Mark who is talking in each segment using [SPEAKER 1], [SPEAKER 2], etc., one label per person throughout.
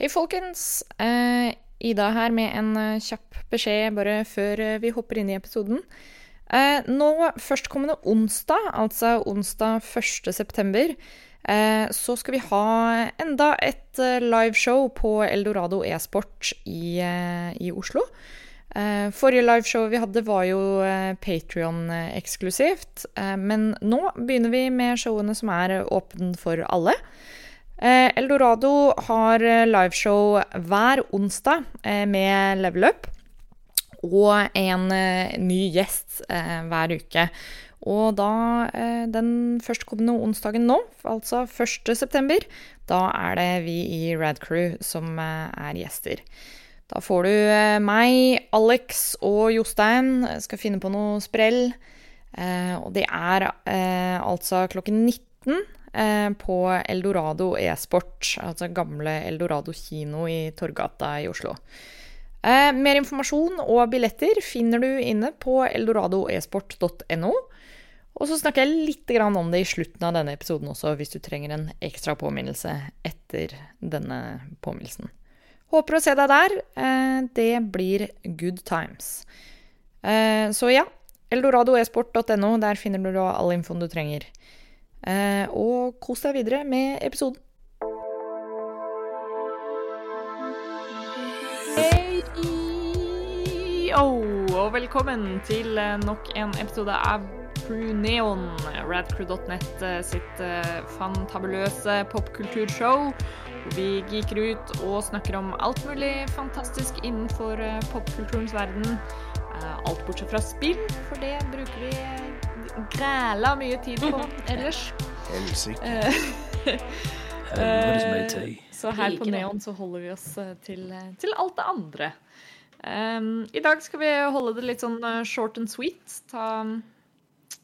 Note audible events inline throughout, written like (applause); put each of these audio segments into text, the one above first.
[SPEAKER 1] Hei, folkens. Eh, Ida her med en eh, kjapp beskjed bare før eh, vi hopper inn i episoden. Eh, nå førstkommende onsdag, altså onsdag 1. september, eh, så skal vi ha enda et eh, liveshow på Eldorado e-sport i, i Oslo. Eh, forrige liveshow vi hadde, var jo eh, Patrion-eksklusivt. Men nå begynner vi med showene som er åpne for alle. Eldorado har eh, liveshow hver onsdag eh, med Level Up. Og en eh, ny gjest eh, hver uke. Og da eh, den førstkommende onsdagen nå, altså 1. september, da er det vi i Radcrew som eh, er gjester. Da får du eh, meg, Alex og Jostein skal finne på noe sprell. Eh, og det er eh, altså klokken 19 eh, på Eldorado e-sport, altså gamle Eldorado kino i Torgata i Oslo. Eh, mer informasjon og billetter finner du inne på eldoradoesport.no. Og så snakker jeg litt om det i slutten av denne episoden også, hvis du trenger en ekstra påminnelse etter denne påminnelsen. Håper å se deg der. Eh, det blir good times. Eh, så ja, eldoradoesport.no, der finner du all infoen du trenger. Eh, og kos deg videre med episoden. Hei og velkommen til eh, nok en episode av Crew Neon, radcrew.net eh, sitt fantabuløse popkulturshow. Vi geeker ut og snakker om alt mulig fantastisk innenfor popkulturens verden. Alt bortsett fra spill, for det bruker vi græla mye tid på ellers.
[SPEAKER 2] Helsike.
[SPEAKER 1] Eh, (laughs)
[SPEAKER 2] til.
[SPEAKER 1] Så her på Neon så holder vi oss eh, til, eh, til alt det andre. Um, I dag skal vi holde det litt sånn eh, short and sweet. Ta um,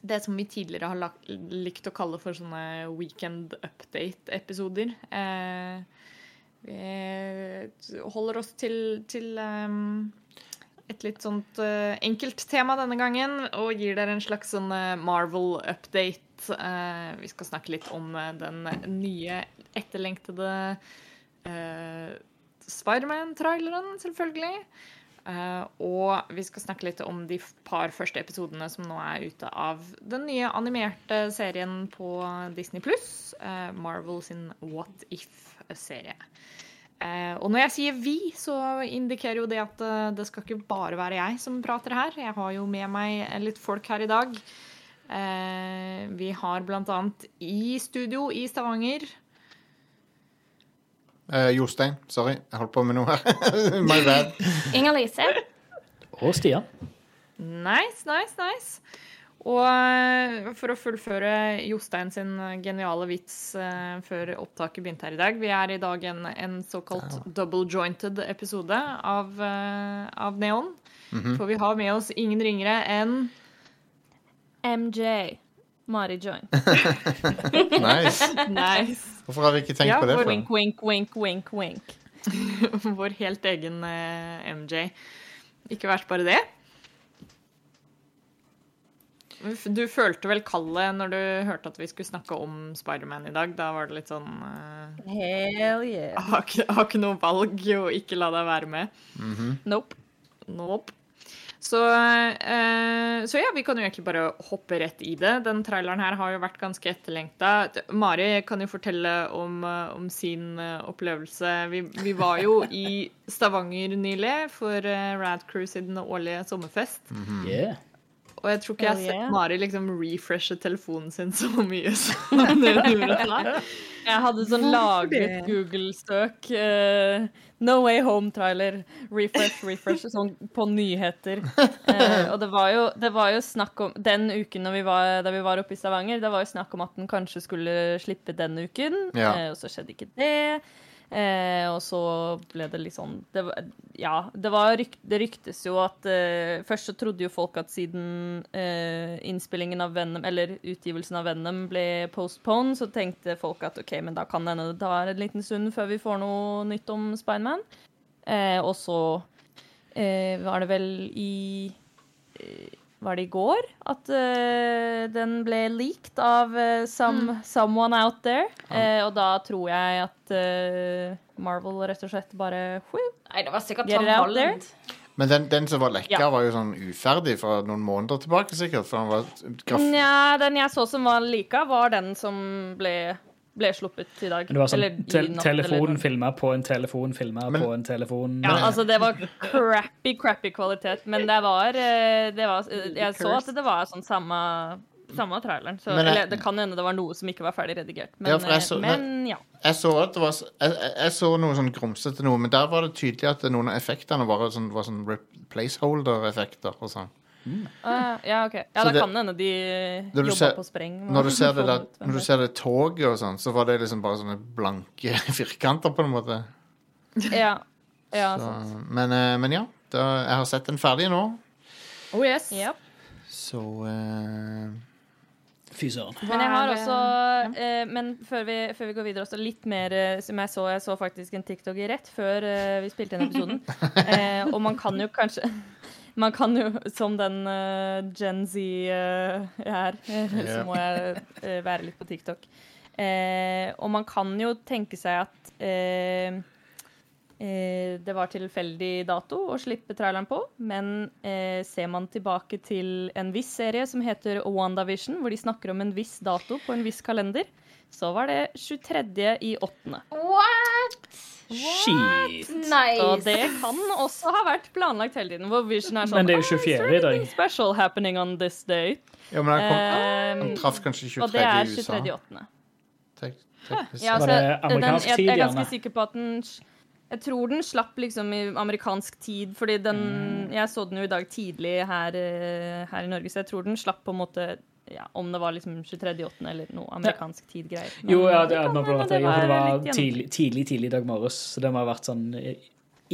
[SPEAKER 1] det som vi tidligere har lagt, likt å kalle for sånne weekend update-episoder. Uh, vi holder oss til, til um, et litt sånt uh, enkelt tema denne gangen, og gir dere en slags sånn eh, Marvel-update. Uh, vi skal snakke litt om eh, den nye, etterlengtede uh, Spiderman-traileren, selvfølgelig. Uh, og vi skal snakke litt om de par første episodene som nå er ute av den nye animerte serien på Disney pluss. Marvel sin What If-serie. Eh, og når jeg sier vi, så indikerer jo det at eh, det skal ikke bare være jeg som prater her. Jeg har jo med meg litt folk her i dag. Eh, vi har blant annet i studio i Stavanger
[SPEAKER 3] Eh, Jostein, sorry. Jeg holdt på med noe her. (laughs) My bad.
[SPEAKER 4] Inger-Lise.
[SPEAKER 2] Og Stian.
[SPEAKER 1] Nice, nice, nice. Og eh, for å fullføre Jostein sin geniale vits uh, før opptaket begynte her i dag Vi er i dag en, en såkalt double jointed episode av, uh, av Neon. For vi har med oss ingen ringere enn
[SPEAKER 4] MJ. Mari Joint. (laughs)
[SPEAKER 3] Nice.
[SPEAKER 1] Nice.
[SPEAKER 3] Hvorfor har vi ikke tenkt
[SPEAKER 1] Ja,
[SPEAKER 3] på det før?
[SPEAKER 4] Wink, wink, wink, wink, wink. (laughs)
[SPEAKER 1] Vår helt egen uh, MJ. Ikke verst bare det. Du følte vel kallet når du hørte at vi skulle snakke om Spiderman i dag. Da var det litt sånn uh,
[SPEAKER 4] Hell yeah. (laughs)
[SPEAKER 1] har, ikke, har ikke noe valg å ikke la deg være med.
[SPEAKER 4] Nope.
[SPEAKER 1] Nope. Så, uh, så ja, vi kan jo egentlig bare hoppe rett i det. Den traileren her har jo vært ganske etterlengta. Mari kan jo fortelle om, eh, om sin opplevelse. Vi, vi var jo (laughs) i Stavanger nylig for uh, Radcrew sin årlige sommerfest.
[SPEAKER 2] Yeah.
[SPEAKER 1] Og jeg tror ikke jeg har sett. Mari liksom refreshe telefonen sin så mye (laughs) som (laughs) hun gjorde da.
[SPEAKER 4] Jeg hadde sånn lagret? Google-søk. Uh, no Way Home-trailer. Refresh, refresh. (laughs) Sånn på nyheter. Uh, og det var, jo, det var jo snakk om Den uken når vi var, da vi var oppe i Stavanger, det var jo snakk om at den kanskje skulle slippe den uken.
[SPEAKER 3] Ja.
[SPEAKER 4] Uh, og så skjedde ikke det. Eh, og så ble det litt sånn det Ja, det, var ryk, det ryktes jo at eh, Først så trodde jo folk at siden eh, innspillingen av Venom, eller utgivelsen av Venom ble postponed, så tenkte folk at OK, men da kan det hende det tar en liten stund før vi får noe nytt om Spiderman. Eh, og så eh, var det vel i eh, var det i går at uh, den ble leaked av uh, some, someone out there. Uh, og da tror jeg at Marvel rett og slett bare
[SPEAKER 5] Nei, det var sikkert Tom. Holland.
[SPEAKER 3] Men den, den som var lekka,
[SPEAKER 4] Ja.
[SPEAKER 3] var jo sånn uferdig fra noen måneder tilbake, sikkert. For den var graf...
[SPEAKER 4] Nja, den jeg så som var lika, var den som ble, ble sluppet i dag.
[SPEAKER 2] Det var sånn
[SPEAKER 4] Eller natt,
[SPEAKER 2] telefon
[SPEAKER 4] eller-
[SPEAKER 2] filma på en telefon filma
[SPEAKER 3] Men-
[SPEAKER 2] på en telefon.
[SPEAKER 4] Ja, altså det var crappy, crappy kvalitet, men det var, eh, det var Jeg så at det var sånn samme, samme traileren. Så,
[SPEAKER 3] jeg-
[SPEAKER 4] eller det kan hende det var noe som ikke var ferdig redigert. Men,
[SPEAKER 3] Ja, jeg
[SPEAKER 4] eh,
[SPEAKER 3] så-
[SPEAKER 4] men ja.
[SPEAKER 3] Jeg så at det var jeg, jeg, jeg så noe sånn grumsete noe, men der var det tydelig at noen av effektene var sånn, var sånn placeholder-effekter og sånn.
[SPEAKER 4] Ah, ja, OK. Ja, da
[SPEAKER 3] det-
[SPEAKER 4] kan det hende de jobber
[SPEAKER 3] ser-
[SPEAKER 4] på spreng.
[SPEAKER 3] Når du ser det, der, når du ser det toget og sånn, så var det liksom bare sånne blanke (laughs) firkanter, på en måte.
[SPEAKER 4] Ja. ja
[SPEAKER 3] Så,
[SPEAKER 4] sant.
[SPEAKER 3] men, eh, men ja, da, jeg har sett den ferdig nå,
[SPEAKER 1] Oh yes.
[SPEAKER 4] Yep.
[SPEAKER 3] så uh,
[SPEAKER 2] Fy søren.
[SPEAKER 4] Men jeg har også eh, Men før vi, før vi går videre, også litt mer som jeg så. Jeg så faktisk en TikTok rett før eh, vi spilte inn episoden. (laughs) Eh, og man kan jo kanskje Man kan jo, som den uh, Gen Z jeg er, eh, så må jeg uh, være litt på TikTok. Og man kan jo tenke seg at det var tilfeldig dato å slippe traileren på, men ser man tilbake til en viss serie som heter WandaVision, hvor de snakker om en viss dato på en viss kalender, så var det 23. i 8.
[SPEAKER 5] What?
[SPEAKER 2] Shit.
[SPEAKER 5] Nice.
[SPEAKER 4] Og det kan også ha vært planlagt hele tiden, hvor Vision er sånn
[SPEAKER 2] Men det er jo
[SPEAKER 4] «Ah,
[SPEAKER 2] 24. i dag.
[SPEAKER 4] Special happening on this day.
[SPEAKER 3] Ja, men han, kom, han
[SPEAKER 4] Eh,
[SPEAKER 3] traff kanskje 23.
[SPEAKER 4] og det er
[SPEAKER 3] i
[SPEAKER 4] 23. i 8.
[SPEAKER 3] Tek-
[SPEAKER 4] Ja,
[SPEAKER 3] altså,
[SPEAKER 2] Var det
[SPEAKER 4] den, jeg, jeg er ganske sikker på at den Jeg tror den slapp liksom i amerikansk tid, fordi den
[SPEAKER 2] Mm.
[SPEAKER 4] Jeg så den jo i dag tidlig her, eh, her i Norge, så jeg tror den slapp på en måte ja, Om det var liksom 23.8. eller noe amerikansk tid-greier.
[SPEAKER 2] Jo, ja, det,
[SPEAKER 4] kan
[SPEAKER 2] det, var, det var tidlig, tidlig, tidlig i dag morges. Så det må ha vært sånn i,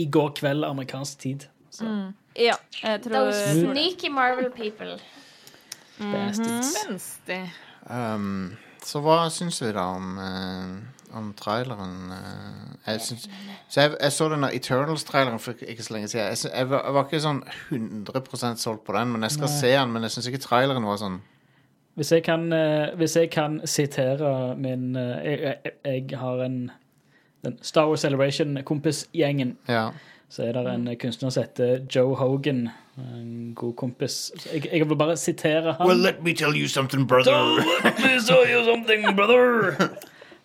[SPEAKER 2] i går kveld amerikansk tid. Så.
[SPEAKER 4] Ja, jeg tror
[SPEAKER 5] Those sneaky Marvel people.
[SPEAKER 2] Bastards.
[SPEAKER 1] Spenstig.
[SPEAKER 3] Um, så hva syns vi da om, uh, om traileren? eh? jeg, syns, så jeg, jeg så den Eternals-traileren for ikke ikke så lenge siden. Jeg, jeg, var, jeg var ikke sånn 100% solgt på den, men jeg skal
[SPEAKER 2] Nei.
[SPEAKER 3] se den. Men jeg syns ikke traileren var sånn
[SPEAKER 2] Hvis jeg kan, eh, hvis jeg kan sitere min eh, jeg, jeg, jeg har en den Star Wars Celebration-kompisgjengen.
[SPEAKER 3] Ja.
[SPEAKER 2] Så er det en kunstner som heter Joe Hogan. En god kompis. Jeg, jeg vil bare sitere han.
[SPEAKER 3] Well, let me tell you something, brother.
[SPEAKER 2] Let me tell you something, brother.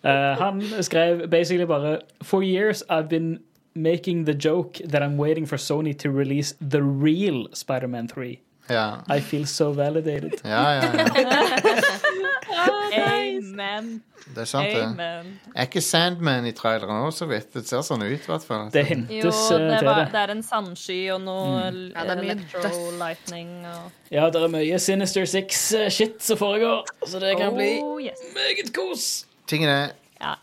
[SPEAKER 2] uh, han skrev basically bare For years I've been making the joke that I'm waiting for Sony to release the real Spider-Man 3.
[SPEAKER 3] Ja,
[SPEAKER 2] I feel so validated.
[SPEAKER 3] ja, ja. ja. (laughs)
[SPEAKER 4] Amen.
[SPEAKER 3] Det er sant, det. Er ikke Sandman i traileren òg, så vidt? Det ser sånn ut, i hvert fall.
[SPEAKER 2] Det
[SPEAKER 4] Jo,
[SPEAKER 2] hintes
[SPEAKER 4] det,
[SPEAKER 2] eh, til
[SPEAKER 4] var,
[SPEAKER 2] det.
[SPEAKER 4] det er en sandsky og noe
[SPEAKER 1] Ja, det er
[SPEAKER 4] electro-lightning og
[SPEAKER 2] Ja, det er mye Sinister Six-shit som foregår, så det kan bli
[SPEAKER 4] Oh, yes.
[SPEAKER 2] meget kos.
[SPEAKER 3] Tingen er
[SPEAKER 4] Ja,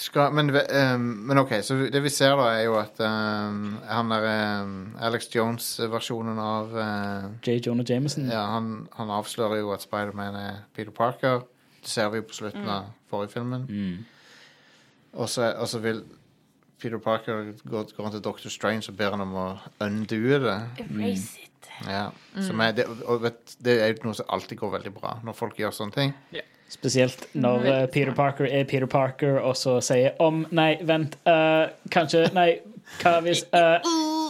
[SPEAKER 3] skal, men, um, men OK, så det vi ser da, er jo at um, han der um, Alex Jones-versjonen av uh,
[SPEAKER 2] J. Jonah Jameson.
[SPEAKER 3] Ja, han, han avslører jo at Spiderman er Peter Parker. Det ser vi jo på slutten av forrige filmen. Så og så vil Peter Parker gå, går til Dr. Strange og ber han om å undue det.
[SPEAKER 5] Erase it.
[SPEAKER 3] Ja. Som er, det, og vet, det er jo noe som alltid går veldig bra når folk gjør sånne ting.
[SPEAKER 2] Spesielt når uh, Peter Parker er Peter Parker, og så sier om Nei, vent, Uh, kanskje Nei, hva hvis eh,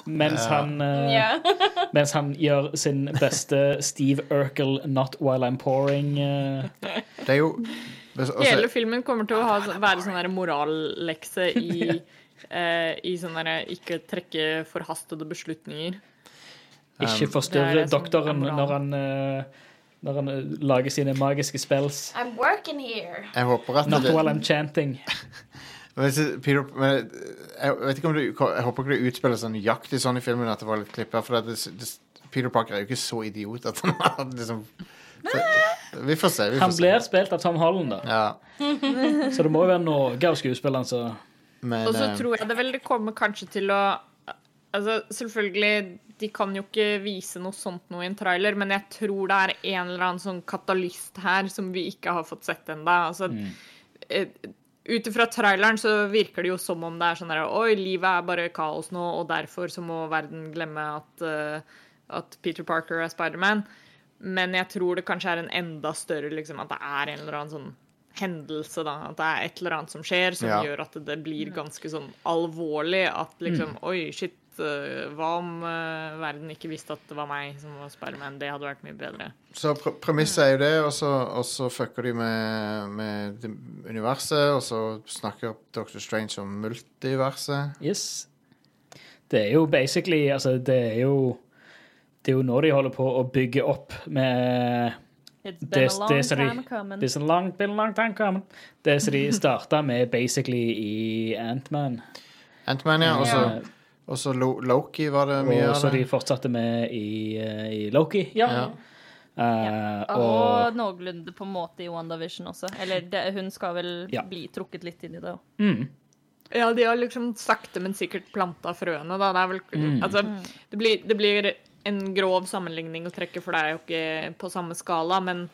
[SPEAKER 2] mens, han, (laughs) mens han gjør sin beste Steve Urkel 'Not While I'm Pouring'.
[SPEAKER 3] Det er jo også,
[SPEAKER 1] Hele filmen kommer til å ha, være sånn der morallekse i, (laughs) eh, i sånn derre ikke trekke forhastede beslutninger.
[SPEAKER 2] Ikke
[SPEAKER 1] det
[SPEAKER 2] forstyrre doktoren når han, eh, når han eh, lager sine magiske spells.
[SPEAKER 5] I'm working here.
[SPEAKER 3] Jeg håper at
[SPEAKER 2] Not
[SPEAKER 3] det,
[SPEAKER 2] while I'm chanting. (laughs)
[SPEAKER 3] Peter, men jeg vet ikke om det, jeg håper ikke det utspiller seg nøyaktig sånn i filmen at det var litt klipp her. For det, det, Peter Parker er jo ikke så idiot at han (laughs) har liksom så, Vi får se. Vi får
[SPEAKER 2] Han
[SPEAKER 3] se.
[SPEAKER 2] blir spilt av Tom Holland, da.
[SPEAKER 3] Ja, (laughs)
[SPEAKER 2] så det må jo være noe av skuespilleren som
[SPEAKER 1] Og så
[SPEAKER 3] eh,
[SPEAKER 1] tror jeg det vel det kommer kanskje til å Altså, selvfølgelig, de kan jo ikke vise noe sånt noe i en trailer, men jeg tror det er en eller annen sånn katalyst her som vi ikke har fått sett ennå. Altså, mm. ut ifra traileren så virker det jo som om det er sånn der Oi, livet er bare kaos nå, og derfor så må verden glemme at uh, at Peter Parker er Spiderman. Men jeg tror det kanskje er en enda større liksom, At det er en eller annen sånn hendelse, da. At det er et eller annet som skjer som
[SPEAKER 3] Ja.
[SPEAKER 1] gjør at det blir ganske sånn alvorlig. At liksom Oi, shit. Øh, hva om øh, verden ikke visste at det var meg som var Spiderman? Det hadde vært mye bedre.
[SPEAKER 3] Så pr premisset er jo det, og så, og så fucker de med, med universet, og så snakker Dr. Strange om multiverset.
[SPEAKER 2] Yes. Det er jo basically Altså, det er jo Det er jo nå de holder på å bygge opp med
[SPEAKER 4] It's been a long
[SPEAKER 2] det som de-
[SPEAKER 4] time coming.
[SPEAKER 2] It's a long, been a long time coming. Det som de starta med basically i Ant-Man.
[SPEAKER 3] Ant-Man, ja. Og så,
[SPEAKER 2] Eh,
[SPEAKER 3] og så Lo Loki var det mye av.
[SPEAKER 2] Og så de fortsatte med i, eh, i Loki. Ja.
[SPEAKER 3] Ja.
[SPEAKER 2] Eh,
[SPEAKER 4] Og
[SPEAKER 2] og
[SPEAKER 4] noenlunde på en måte i WandaVision også. Eller det, hun skal vel
[SPEAKER 2] Ja.
[SPEAKER 4] bli trukket litt inn i det òg.
[SPEAKER 2] mm,
[SPEAKER 1] Ja, de har liksom sakte, men sikkert planta frøene, da. Det er vel
[SPEAKER 2] Mm.
[SPEAKER 1] Altså, det blir, det blir en grov sammenligning å trekke, for det er jo ikke på samme skala, men,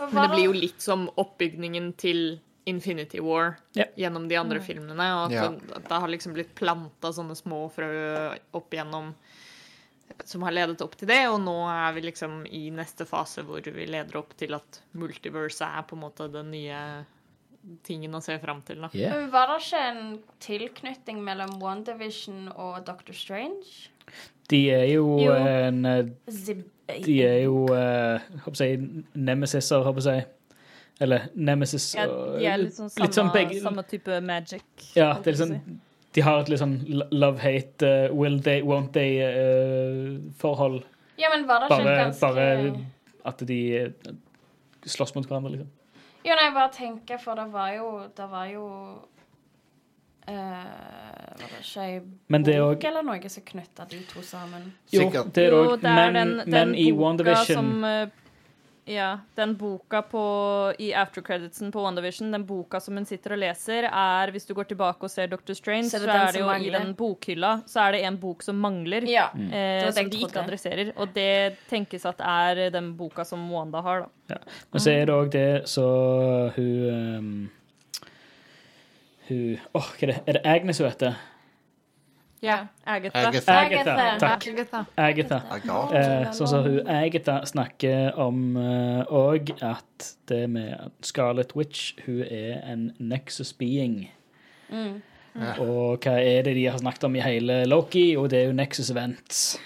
[SPEAKER 1] men det blir jo litt som oppbygningen til Infinity War
[SPEAKER 2] Ja.
[SPEAKER 1] gjennom de andre filmene. Og at,
[SPEAKER 3] Ja.
[SPEAKER 1] det, at det har liksom blitt planta sånne små frø opp igjennom som har ledet opp til det, og nå er vi liksom i neste fase hvor vi leder opp til at multiverse er på en måte den nye tingen å se fram til, da.
[SPEAKER 2] yeah.
[SPEAKER 5] Var det ikke en tilknytning mellom WandaVision og Doctor Strange?
[SPEAKER 2] De er jo,
[SPEAKER 4] Jo.
[SPEAKER 2] en eh, De er jo uh, håper jeg, nemesiser, håper jeg. Eller nemesis
[SPEAKER 4] Ja,
[SPEAKER 2] og-
[SPEAKER 4] de er litt sånn samme,
[SPEAKER 2] litt sånn begge-
[SPEAKER 4] samme type magic.
[SPEAKER 2] Ja, det er
[SPEAKER 4] jeg sånn,
[SPEAKER 2] liksom De har et litt sånn love-hate, uh, will they, won't they-forhold.
[SPEAKER 5] Ja, men var det
[SPEAKER 2] bare,
[SPEAKER 5] ikke ganske
[SPEAKER 2] bare at de eh, slåss mot hverandre, liksom.
[SPEAKER 5] Jo, nei, bare tenker, for det var jo Det var jo uh, Var det ikke ei
[SPEAKER 2] Men det
[SPEAKER 5] bok
[SPEAKER 2] òg
[SPEAKER 5] eller noe som knytta de to sammen?
[SPEAKER 2] Jo,
[SPEAKER 3] Sikkert.
[SPEAKER 2] det er
[SPEAKER 4] det òg
[SPEAKER 2] Men,
[SPEAKER 4] den, den
[SPEAKER 2] men i WandaVision
[SPEAKER 4] som eh, Ja, den boka på, i aftercreditsen på WandaVision, den boka som hun sitter og leser, er Hvis du går tilbake og ser Doctor Strange,
[SPEAKER 5] Så
[SPEAKER 4] så
[SPEAKER 5] er det
[SPEAKER 4] jo
[SPEAKER 5] mangler.
[SPEAKER 4] i den bokhylla så er det en bok som mangler.
[SPEAKER 5] Ja.
[SPEAKER 4] Eh,
[SPEAKER 5] Det var det
[SPEAKER 4] som de ikke adresserer. Og det tenkes at er den boka som Wanda har, da.
[SPEAKER 2] Men så er det òg det så hun um, Hun Åh, hva er det? Er det Agnes hun heter?
[SPEAKER 1] Ja.
[SPEAKER 4] Agatha.
[SPEAKER 3] Agatha.
[SPEAKER 2] Agatha. Takk. Eh, sånn som hun Agatha snakker om òg, at det med Scarlet Witch Hun er en Nexus being.
[SPEAKER 5] Mm.
[SPEAKER 2] Og hva er det de har snakket om i hele Loki? Og det er jo Nexus Events.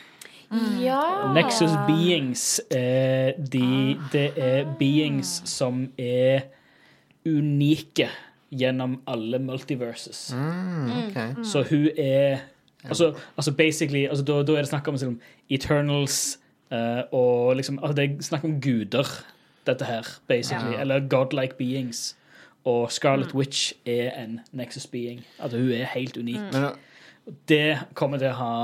[SPEAKER 5] Ja.
[SPEAKER 2] Nexus beings, er de, det er beings som er unike gjennom alle multiverses.
[SPEAKER 3] Mm, okay.
[SPEAKER 2] Så hun er Altså, altså basically altså, da, da er det snakk om liksom, eternals uh, og liksom altså, Det er snakk om guder, dette her, basically.
[SPEAKER 3] Ja.
[SPEAKER 2] Eller godlike beings. Og Scarlet Witch er en Nexus being. Altså, hun er helt unik.
[SPEAKER 3] Men uh,
[SPEAKER 2] Det kommer til å ha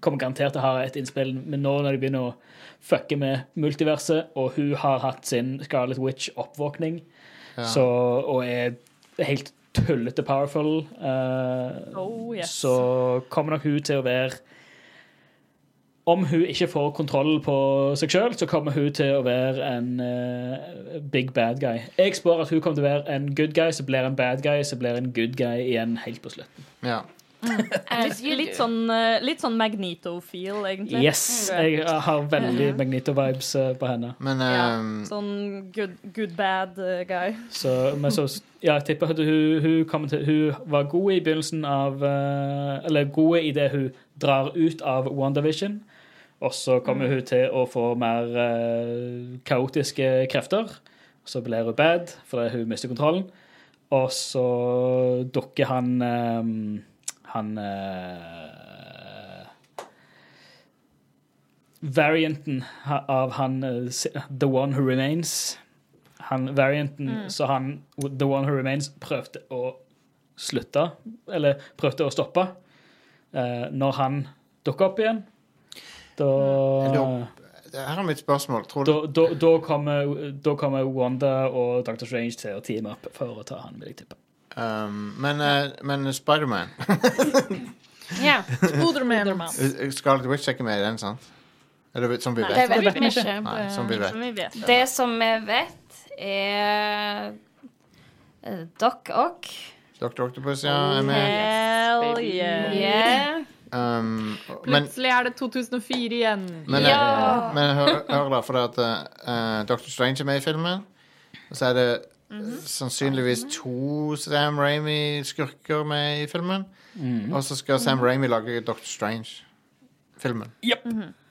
[SPEAKER 2] Kommer garantert til å ha et innspill, men nå når de begynner å fucke med multiverset, og hun har hatt sin Scarlet Witch-oppvåkning,
[SPEAKER 3] ja.
[SPEAKER 2] så, og er helt tullete powerful, uh,
[SPEAKER 4] Oh, yes.
[SPEAKER 2] så kommer nok hun til å være Om hun ikke får kontroll på seg sjøl, så kommer hun til å være en uh, big bad guy. Jeg spår at hun kommer til å være en good guy, så blir en bad guy, så blir en good guy igjen helt på slutten.
[SPEAKER 3] ja.
[SPEAKER 5] As (laughs)
[SPEAKER 4] Litt sånn, eh, litt sånn Magneto-feel, egentlig.
[SPEAKER 2] Yes! Jeg har veldig Magneto-vibes eh, på henne.
[SPEAKER 3] Men
[SPEAKER 4] Ja,
[SPEAKER 3] um,
[SPEAKER 4] sånn good, good bad eh, guy.
[SPEAKER 2] Så, men så ja, jeg tipper at hun, hun, kommer til, hun var god i begynnelsen av eh, Eller god i det hun drar ut av WandaVision. Og så kommer hun til å få mer eh, kaotiske krefter. Så blir hun bad fordi hun mister kontrollen. Og så dukker han eh, Han uh, Varianten av han uh, The One Who Remains. Han varianten Så han The One Who Remains prøvde å slutte, eller prøvde å stoppe, uh, når han dukker opp igjen. Da
[SPEAKER 3] Da- her er mitt spørsmål. Tror du
[SPEAKER 2] da, da, da, kommer, da kommer Wanda og Dr. Strange til å teame opp for å ta han, vil jeg tippe.
[SPEAKER 3] Um, Men, uh, men Spiderman (laughs)
[SPEAKER 1] Ja. Spiderman.
[SPEAKER 4] Spiderman.
[SPEAKER 3] Scarlet Witch er ikke med i den, sant? Eller som vi
[SPEAKER 4] Nei,
[SPEAKER 5] Det
[SPEAKER 3] vet?
[SPEAKER 5] vi
[SPEAKER 2] ikke.
[SPEAKER 3] Nei, som vi vet.
[SPEAKER 4] Som vi vet.
[SPEAKER 5] Det som vi vet, er eh, Doc Ock.
[SPEAKER 3] Dr. Octopus, ja, er med.
[SPEAKER 4] Hell yeah.
[SPEAKER 5] Yeah.
[SPEAKER 3] Um, men
[SPEAKER 4] Plutselig er det 2004 igjen.
[SPEAKER 3] men,
[SPEAKER 5] Ja.
[SPEAKER 3] men hør, hør da, for at uh, Dr. Strange er med i filmen. Og så er det
[SPEAKER 4] Mhm.
[SPEAKER 3] sannsynligvis to Sam Ramy-skurker med i filmen. Og så skal
[SPEAKER 4] Mhm.
[SPEAKER 3] Sam Ramy lage Dr. Strange-filmen.
[SPEAKER 2] Yep.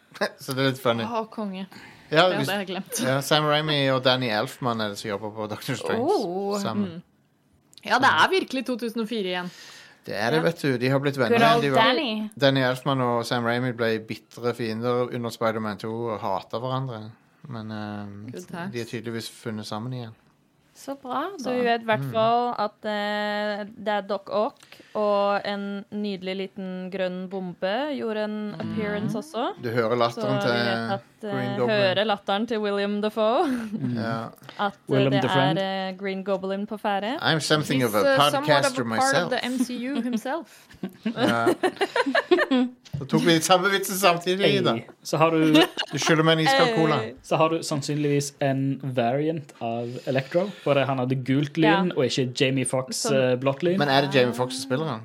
[SPEAKER 2] (laughs)
[SPEAKER 3] så det er litt funny.
[SPEAKER 4] Å, konge.
[SPEAKER 3] Ja,
[SPEAKER 4] Ja, det hadde jeg glemt.
[SPEAKER 3] ja, Sam Ramy og Danny Elfman er det som jobber på Dr. Strange
[SPEAKER 5] Oh.
[SPEAKER 3] sammen.
[SPEAKER 4] Ja, det er virkelig 2004 igjen.
[SPEAKER 3] Det er det, vet du. De har blitt venner. De var,
[SPEAKER 5] Danny.
[SPEAKER 3] Danny Elfman og Sam Ramy ble bitre fiender under Spider-Man 2 og hata hverandre. Men eh, de har tydeligvis funnet sammen igjen.
[SPEAKER 5] Så bra,
[SPEAKER 4] Så vi vet i hvert fall at eh, det er Doc Ock og en nydelig liten grønn bombe gjorde en appearance også.
[SPEAKER 3] Du hører
[SPEAKER 4] Så
[SPEAKER 3] latteren
[SPEAKER 4] vi
[SPEAKER 3] til
[SPEAKER 4] vet at
[SPEAKER 3] Green
[SPEAKER 4] eh,
[SPEAKER 3] Goblin.
[SPEAKER 4] hører latteren til William Defoe. (laughs)
[SPEAKER 3] Ja.
[SPEAKER 4] At eh,
[SPEAKER 2] Willem
[SPEAKER 4] det
[SPEAKER 2] the Friend.
[SPEAKER 4] er eh, Green Goblin på ferde.
[SPEAKER 3] I'm something of
[SPEAKER 1] He's,
[SPEAKER 3] a
[SPEAKER 1] uh, somewhat of
[SPEAKER 3] podcaster
[SPEAKER 1] a part
[SPEAKER 3] myself.
[SPEAKER 1] of the MCU (laughs) himself.
[SPEAKER 3] Ja. Da tok vi de samme vitsen samtidig,
[SPEAKER 2] Ida. Så har du
[SPEAKER 3] Du skylder meg en iskald cola.
[SPEAKER 2] Så har du sannsynligvis en variant av Electro, hvor han hadde gult lyn
[SPEAKER 4] Ja.
[SPEAKER 2] og ikke Jamie Fox
[SPEAKER 4] Som-
[SPEAKER 2] eh, blått lyn.
[SPEAKER 3] Men er det Jamie Foxx som spiller han?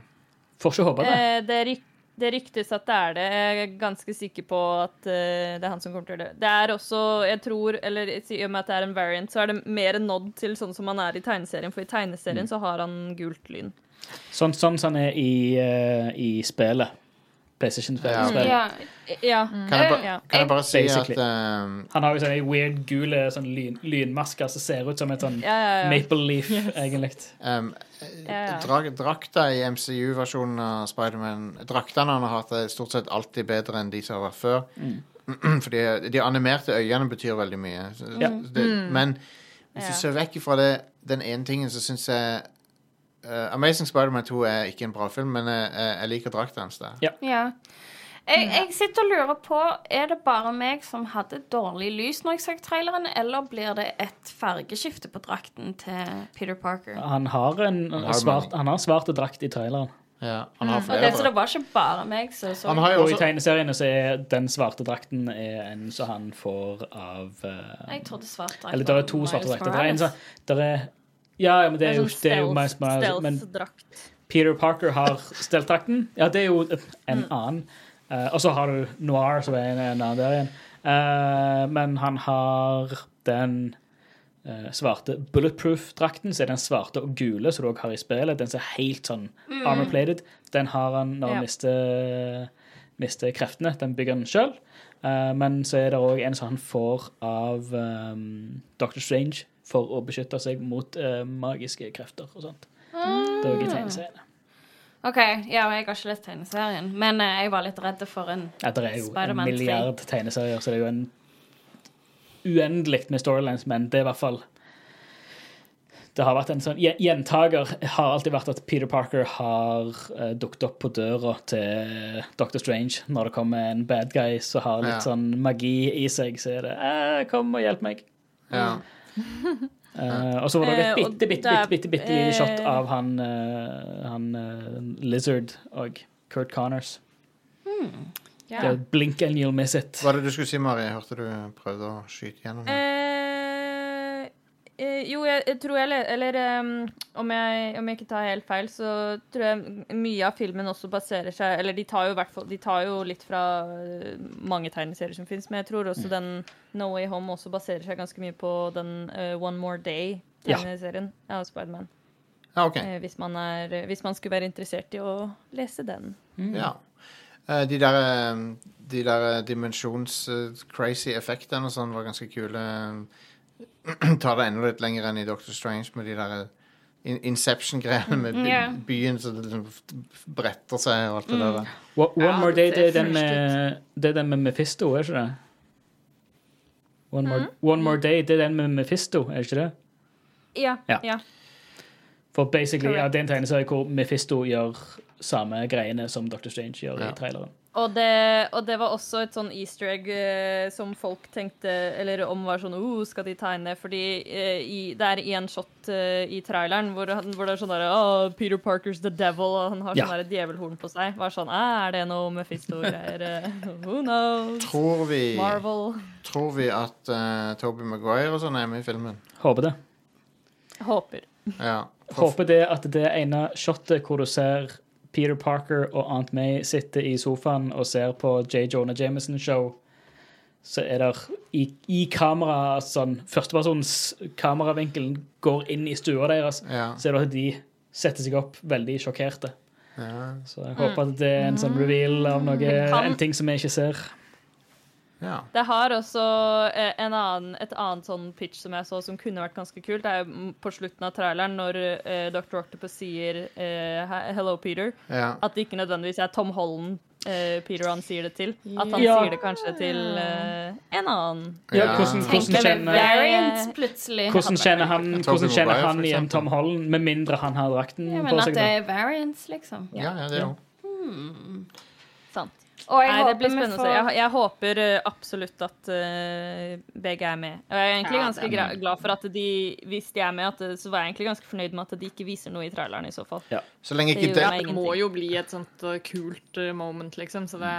[SPEAKER 2] Får ikke håpe det.
[SPEAKER 4] Eh, det, ryk, det ryktes at det er det. Jeg er ganske sikker på at uh, det er han som kommer til å dø. det. Det er også, jeg tror, eller i og med at det er en variant, så er det mer nod til sånn som han er i tegneserien. For i tegneserien så har han gult lyn.
[SPEAKER 2] Sånn, sånn som han er i, uh, i spillet. PlayStation-spillet.
[SPEAKER 3] Ja.
[SPEAKER 5] Ja.
[SPEAKER 4] Ja.
[SPEAKER 3] Kan jeg, ba kan jeg bare si at um,
[SPEAKER 2] Han har jo sånne weird gule sånn lyn, lynmasker som ser ut som et sånn
[SPEAKER 4] Ja, ja, ja.
[SPEAKER 2] Maple Leaf, egentlig.
[SPEAKER 3] um,
[SPEAKER 4] Ja, ja.
[SPEAKER 3] Drakta i MCU-versjonen av Spiderman Draktene han har hatt, er stort sett alltid bedre enn de som har vært før. (clears throat) Fordi de animerte øynene betyr veldig mye.
[SPEAKER 2] Ja.
[SPEAKER 3] Det, men hvis
[SPEAKER 4] Ja.
[SPEAKER 3] du ser vekk fra det, den ene tingen, så syns jeg uh, Amazing Spiderman 2 er ikke en bra film, men jeg, jeg, liker drakta hans der.
[SPEAKER 5] Ja. Jeg, jeg sitter og lurer på Er det bare meg som hadde dårlig lys når jeg så traileren, eller blir det et fargeskifte på drakten til Peter Parker?
[SPEAKER 2] Han har en
[SPEAKER 3] har
[SPEAKER 2] svart, han har svart drakt i traileren.
[SPEAKER 3] Ja, han har
[SPEAKER 5] Ok,
[SPEAKER 3] flere.
[SPEAKER 5] så det var ikke bare meg som så
[SPEAKER 3] Han har jo
[SPEAKER 2] Og i tegneseriene så er den svarte drakten er en som han får av uh,
[SPEAKER 5] Jeg trodde svart drakt
[SPEAKER 2] Eller det er to svarte drakter. Det er en
[SPEAKER 5] Morales.
[SPEAKER 2] Sånn ja, men det er jo,
[SPEAKER 4] sånn
[SPEAKER 2] det er jo Miles Morales. Men. Peter Parker har steltdrakten. Ja, det er jo en annen. Uh, og så har du Noir, som er en, en annen der igjen. Uh, men han har den uh, svarte bulletproof-drakten, så er den svarte og gule som du også har i spillet. Den som er helt sånn armor-plated. Den har han når han
[SPEAKER 4] Ja.
[SPEAKER 2] mister, mister kreftene. Den bygger han sjøl. men så er det òg en som han får av um, Dr. Strange for å beskytte seg mot uh, magiske krefter og sånt. Det er òg i tegneseriene.
[SPEAKER 5] OK, ja, jeg har ikke lest tegneserien, men uh, jeg var litt redd for en
[SPEAKER 2] Ja, det er jo en milliard tegneserier, så det er jo en uendelig med storylines, men det er i hvert fall Det har vært en sånn gjen- Gjentaker har alltid vært at Peter Parker har uh, dukket opp på døra til Dr. Strange når det kommer en bad guy som har litt
[SPEAKER 3] Ja.
[SPEAKER 2] sånn magi i seg, så er det eh, 'Kom og hjelp meg'.
[SPEAKER 3] ja. (laughs)
[SPEAKER 2] Eh, og så var det et
[SPEAKER 4] Eh,
[SPEAKER 2] bitte, bitte, bitte, bitte, bitte lite shot
[SPEAKER 4] eh,
[SPEAKER 2] av han, uh, han uh, Lizard og Kurt Connors. Det er blink and you'll miss it.
[SPEAKER 3] Hva er det du skulle si, Mari? Hørte du prøvde å skyte gjennom. det.
[SPEAKER 4] Eh, jo, jeg, jeg tror jeg le- Eller um, om, jeg, om jeg ikke tar helt feil, så tror jeg mye av filmen også baserer seg Eller de tar jo, i hvert fall, de tar jo litt fra eh, mange tegneserier som fins, men jeg tror
[SPEAKER 2] Mm.
[SPEAKER 4] også den No Way Home også baserer seg ganske mye på den uh, One More Day-tegneserien av Spiderman.
[SPEAKER 3] Ja, okay.
[SPEAKER 4] Eh, hvis, man er- hvis man skulle være interessert i å lese den.
[SPEAKER 3] Ja. Eh, de der, de der dimensjons-crazy effektene og sånn var ganske kule. (clears throat) Ta det enda litt lenger enn i Doctor Strange med de der eh, Inception-greiene med by
[SPEAKER 5] yeah.
[SPEAKER 3] byen som liksom bretter seg og alt det der.
[SPEAKER 2] One, One
[SPEAKER 5] Ja,
[SPEAKER 2] More Day, det er
[SPEAKER 5] det
[SPEAKER 2] den med, det er den med Mephisto, er ikke det? One, more, One More Day, det er den med Mephisto, er det ikke det?
[SPEAKER 4] Ja.
[SPEAKER 2] Ja.
[SPEAKER 4] ja.
[SPEAKER 2] For basically, ja, det er en tegneserie hvor Mephisto gjør samme greiene som Dr. Strange gjør
[SPEAKER 3] Ja.
[SPEAKER 2] i traileren.
[SPEAKER 4] Og det, og det var også et sånn easter egg eh, som folk tenkte Eller om var sånn oh, Skal de tegne? Fordi eh, i, det er én shot eh, i traileren hvor, han, hvor det er sånn derre oh, Peter Parker's the devil, og han har
[SPEAKER 2] Ja.
[SPEAKER 4] sånn der djevelhorn på seg. Var sånn ah, Er det noe Mephisto-greier? eh, (laughs) Who knows?
[SPEAKER 3] Tror vi,
[SPEAKER 4] Marvel.
[SPEAKER 3] tror vi at uh, Toby Maguire og sånn er med i filmen?
[SPEAKER 2] Håper det.
[SPEAKER 4] Håper.
[SPEAKER 3] Ja.
[SPEAKER 2] Håper det at det ene shotet hvor du ser Peter Parker og Aunt May sitter i sofaen og ser på J. Jonah Jameson-show, så er det i, i kamera sånn Førstepersons kameravinkel går inn i stua deres,
[SPEAKER 3] Ja.
[SPEAKER 2] så er det at de setter seg opp veldig sjokkerte.
[SPEAKER 3] Ja.
[SPEAKER 2] Så jeg håper at det er en sånn reveal av noe,
[SPEAKER 4] kan-
[SPEAKER 2] en ting som vi ikke ser.
[SPEAKER 3] Ja.
[SPEAKER 4] Det har også eh, en annen, et annet sånn pitch som jeg så som kunne vært ganske kult. Det er på slutten av traileren når eh, Dr. Octopus sier eh, 'Hello, Peter'.
[SPEAKER 3] ja.
[SPEAKER 4] At det ikke nødvendigvis er Tom Holland eh, Peter han sier det til. At han
[SPEAKER 2] Ja.
[SPEAKER 4] sier det kanskje til eh, en annen.
[SPEAKER 2] Hvordan, hvordan kjenner, hvordan kjenner han, hvordan kjenner han igjen. Tom Holland, med mindre han har drakten
[SPEAKER 5] Ja,
[SPEAKER 2] på
[SPEAKER 5] men at det er variants, liksom.
[SPEAKER 3] ja, ja, det er jo
[SPEAKER 4] Sant.
[SPEAKER 5] Og jeg
[SPEAKER 4] Nei, det blir spennende
[SPEAKER 5] får...
[SPEAKER 4] å se. Jeg, jeg håper eh, absolutt at uh, begge er med. Og jeg er egentlig
[SPEAKER 5] Ja,
[SPEAKER 4] ganske er glad for at de, hvis de er med, at, så var jeg egentlig ganske fornøyd med at de ikke viser noe i traileren i så fall.
[SPEAKER 3] Så lenge, ikke det,
[SPEAKER 4] det,
[SPEAKER 1] Det må jo bli et sånt uh, kult uh, moment, liksom, så det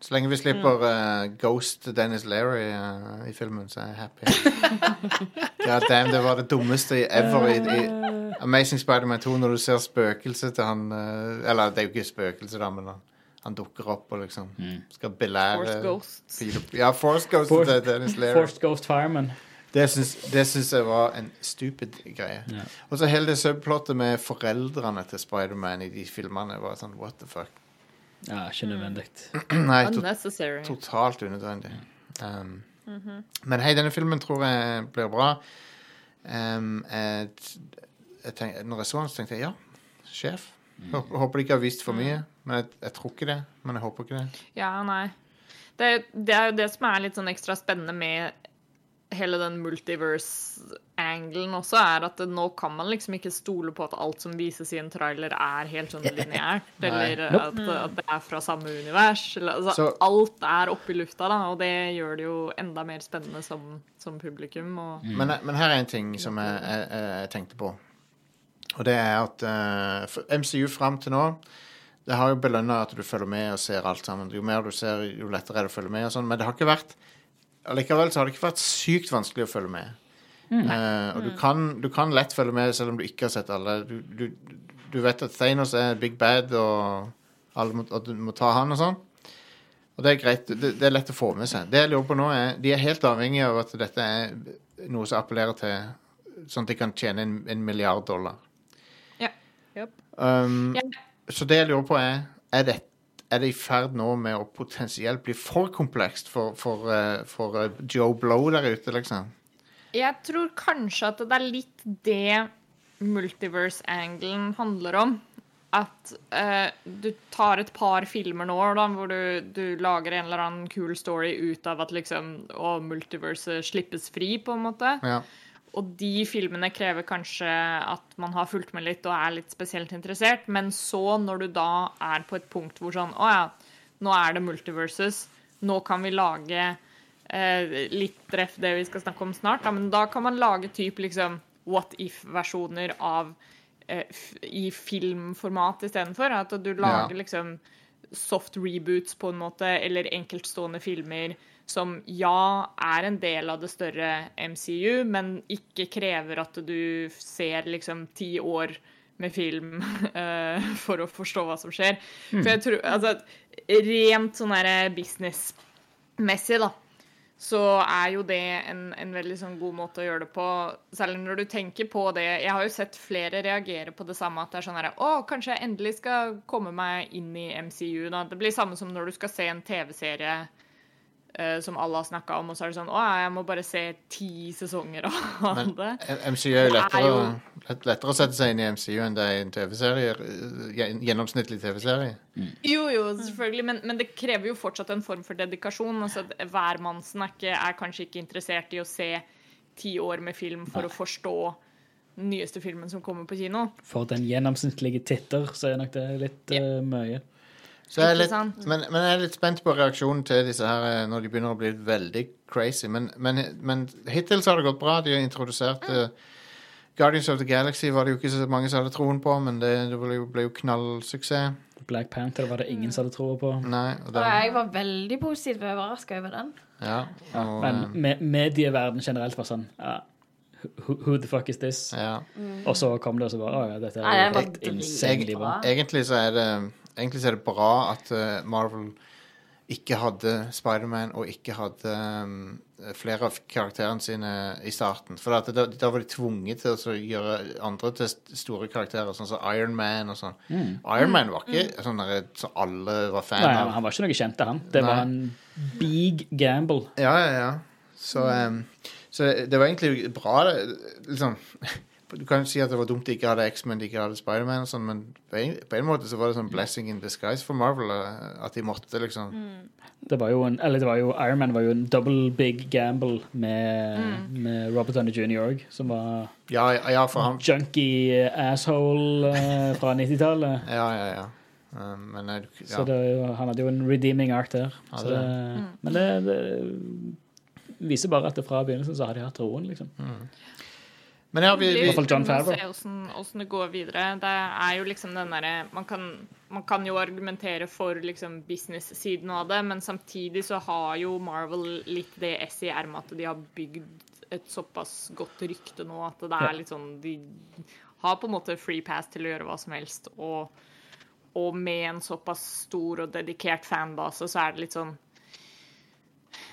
[SPEAKER 3] så lenge vi slipper eh, Ghost Dennis Leary eh, i filmen, så er jeg happy. (laughs) God damn, det var det dummeste ever i, i Amazing Spider-Man 2 når du ser spøkelset til han eh, Eller det er jo ikke spøkelse, da, men han, han dukker opp og liksom skal belære
[SPEAKER 1] Force Ghost.
[SPEAKER 3] Ja, Force Ghost
[SPEAKER 2] For,
[SPEAKER 3] til Dennis Leary.
[SPEAKER 2] Force Ghost Fireman.
[SPEAKER 3] Det syns, jeg var en stupid greie.
[SPEAKER 2] Ja.
[SPEAKER 3] Og så hele det subplottet med foreldrene til Spider-Man i de filmene var sånn what the fuck.
[SPEAKER 2] Ja, ikke nødvendig. (clears throat)
[SPEAKER 3] Nei, to
[SPEAKER 1] Unnecessary.
[SPEAKER 3] totalt unødvendig. Um, Men hei, denne filmen tror jeg blir bra. Um, jeg, jeg tenk, når jeg så den, så tenkte jeg ja, sjef. Håper, håper de ikke har vist for mye. Men jeg, jeg tror ikke det. Men jeg håper ikke det.
[SPEAKER 1] Ja, nei. Det, det er jo det som er litt sånn ekstra spennende med hele den multiverse-angelen også, er at nå kan man liksom ikke stole på at alt som vises i en trailer, er helt sånn lineært. (laughs) Eller at, at det er fra samme univers. Eller, altså,
[SPEAKER 3] Så-
[SPEAKER 1] alt er oppe i lufta, da, og det gjør det jo enda mer spennende som, som publikum. Og,
[SPEAKER 3] Men, men her er en ting som jeg, jeg, jeg tenkte på. Og det er at uh, MCU fram til nå Det har jo belønna at du følger med og ser alt sammen. Jo mer du ser, jo lettere er det å følge med. og sånn, Men det har ikke vært Allikevel så har det ikke vært sykt vanskelig å følge med. Eh, og du kan, du kan lett følge med selv om du ikke har sett alle. Du, du, du vet at Thanos er big bad, og alle må, at du må ta han og sånn. Og det er greit. Det, det er lett å få med seg. Det jeg lurer på nå er, De er helt avhengige av at dette er noe som appellerer til Sånn at de kan tjene en, en milliard dollar.
[SPEAKER 1] Ja.
[SPEAKER 3] Um,
[SPEAKER 1] Ja.
[SPEAKER 3] Så det jeg lurer på, er Er det, er det i ferd nå med å potensielt bli for komplekst for, for, for, for eh, Joe Blow der ute, liksom?
[SPEAKER 1] Jeg tror kanskje at det er litt det multiverse-angelen handler om. At eh, du tar et par filmer nå da, hvor du, du lager en eller annen kul story ut av at liksom Å, multiverset slippes fri, på en måte.
[SPEAKER 3] Ja.
[SPEAKER 1] Og de filmene krever kanskje at man har fulgt med litt og er litt spesielt interessert, men så, når du da er på et punkt hvor sånn Å ja, nå er det multiverses. Nå kan vi lage eh, litt treff det vi skal snakke om snart, da, men da kan man lage typ liksom what if-versjoner av eh, i filmformat istedenfor. At du lager
[SPEAKER 3] Ja.
[SPEAKER 1] liksom soft reboots på en måte, eller enkeltstående filmer som ja, er en del av det større MCU, men ikke krever at du ser liksom ti år med film uh, (laughs) for å forstå hva som skjer. For jeg tror, altså, rent sånn derre businessmessig, da, så er jo det en, en veldig sånn god måte å gjøre det på. Særlig når du tenker på det Jeg har jo sett flere reagere på det samme. At det er sånn herre Å, kanskje jeg endelig skal komme meg inn i MCU. Da. Det blir samme som når du skal se en TV-serie eh, som alle har snakka om, og så er det sånn Å, jeg må bare se ti sesonger av
[SPEAKER 3] Men (laughs)
[SPEAKER 1] det.
[SPEAKER 3] MCU er jo
[SPEAKER 1] Det er
[SPEAKER 3] lettere,
[SPEAKER 1] jo-
[SPEAKER 3] lett, lettere å sette seg inn i MCU enn det er i en TV-serie. eh, En gjennomsnittlig TV-serie.
[SPEAKER 1] Jo, jo, selvfølgelig, men, men det krever jo fortsatt en form for dedikasjon. Altså, Hvermannsen er, ikke, er kanskje ikke interessert i å se ti år med film for å forstå den nyeste filmen som kommer på kino.
[SPEAKER 2] For den gjennomsnittlige titter, så er nok det litt eh, mye.
[SPEAKER 3] Så jeg er litt, men, men jeg er litt spent på reaksjonen til disse her eh, når de begynner å bli veldig crazy. Men, men, men hittil så har det gått bra. De har introdusert eh, Guardians of the Galaxy var det jo ikke så mange som hadde troen på, men det, det ble, jo, ble jo knallsuksess.
[SPEAKER 2] Black Panther var det ingen som hadde troa på.
[SPEAKER 3] Nei, og
[SPEAKER 5] Og
[SPEAKER 3] den,
[SPEAKER 5] jeg var veldig positivt overraska over den.
[SPEAKER 3] ja, og,
[SPEAKER 2] Men
[SPEAKER 3] eh,
[SPEAKER 2] medieverden generelt var sånn ja, who, who the fuck is this?
[SPEAKER 3] ja.
[SPEAKER 2] Og så kom det, og så bare Å ja, dette er jo helt insanely bra.
[SPEAKER 3] Egentlig så er det egentlig så er det bra at eh, Marvel ikke hadde Spiderman og ikke hadde um, flere av karakterene sine i starten. For at da, da var de tvunget til å gjøre andre til store karakterer, sånn som Iron Man og sånn. Iron Man var ikke sånn der, så alle var fan
[SPEAKER 2] Nei,
[SPEAKER 3] av.
[SPEAKER 2] han var ikke noe kjent, han. Det var en big gamble.
[SPEAKER 3] Ja, ja, ja. Så, um, så det var egentlig bra, det. Liksom. Du kan si at det var dumt de ikke hadde X-Men, de ikke hadde Spiderman og sånn, men på en, på en måte så var det sånn blessing in disguise for Marvel eh, at de måtte liksom
[SPEAKER 2] Det var jo en, eller det var jo, Iron Man var jo en double big gamble med, med Robert Downey jr. òg, som var
[SPEAKER 3] Ja, ja, ja for han
[SPEAKER 2] junkie asshole eh, fra 90-tallet. (laughs)
[SPEAKER 3] Ja, ja, ja. Um, men ja.
[SPEAKER 2] Så det, han hadde jo en redeeming art der. Så det, mm. Men det, det viser bare at det fra begynnelsen så har de hatt troen, liksom.
[SPEAKER 3] Men ja, vi, vi
[SPEAKER 1] blir
[SPEAKER 2] hvert fall Jon Favreau.
[SPEAKER 1] se hvordan- hvordan det går videre. Det er jo liksom den derre man, kan- man kan jo argumentere for liksom business-siden av det, men samtidig så har jo Marvel litt det esset i ermet at de har bygd et såpass godt rykte nå at det er litt sånn De har på en måte free pass til å gjøre hva som helst, og, og med en såpass stor og dedikert fanbase, så er det litt sånn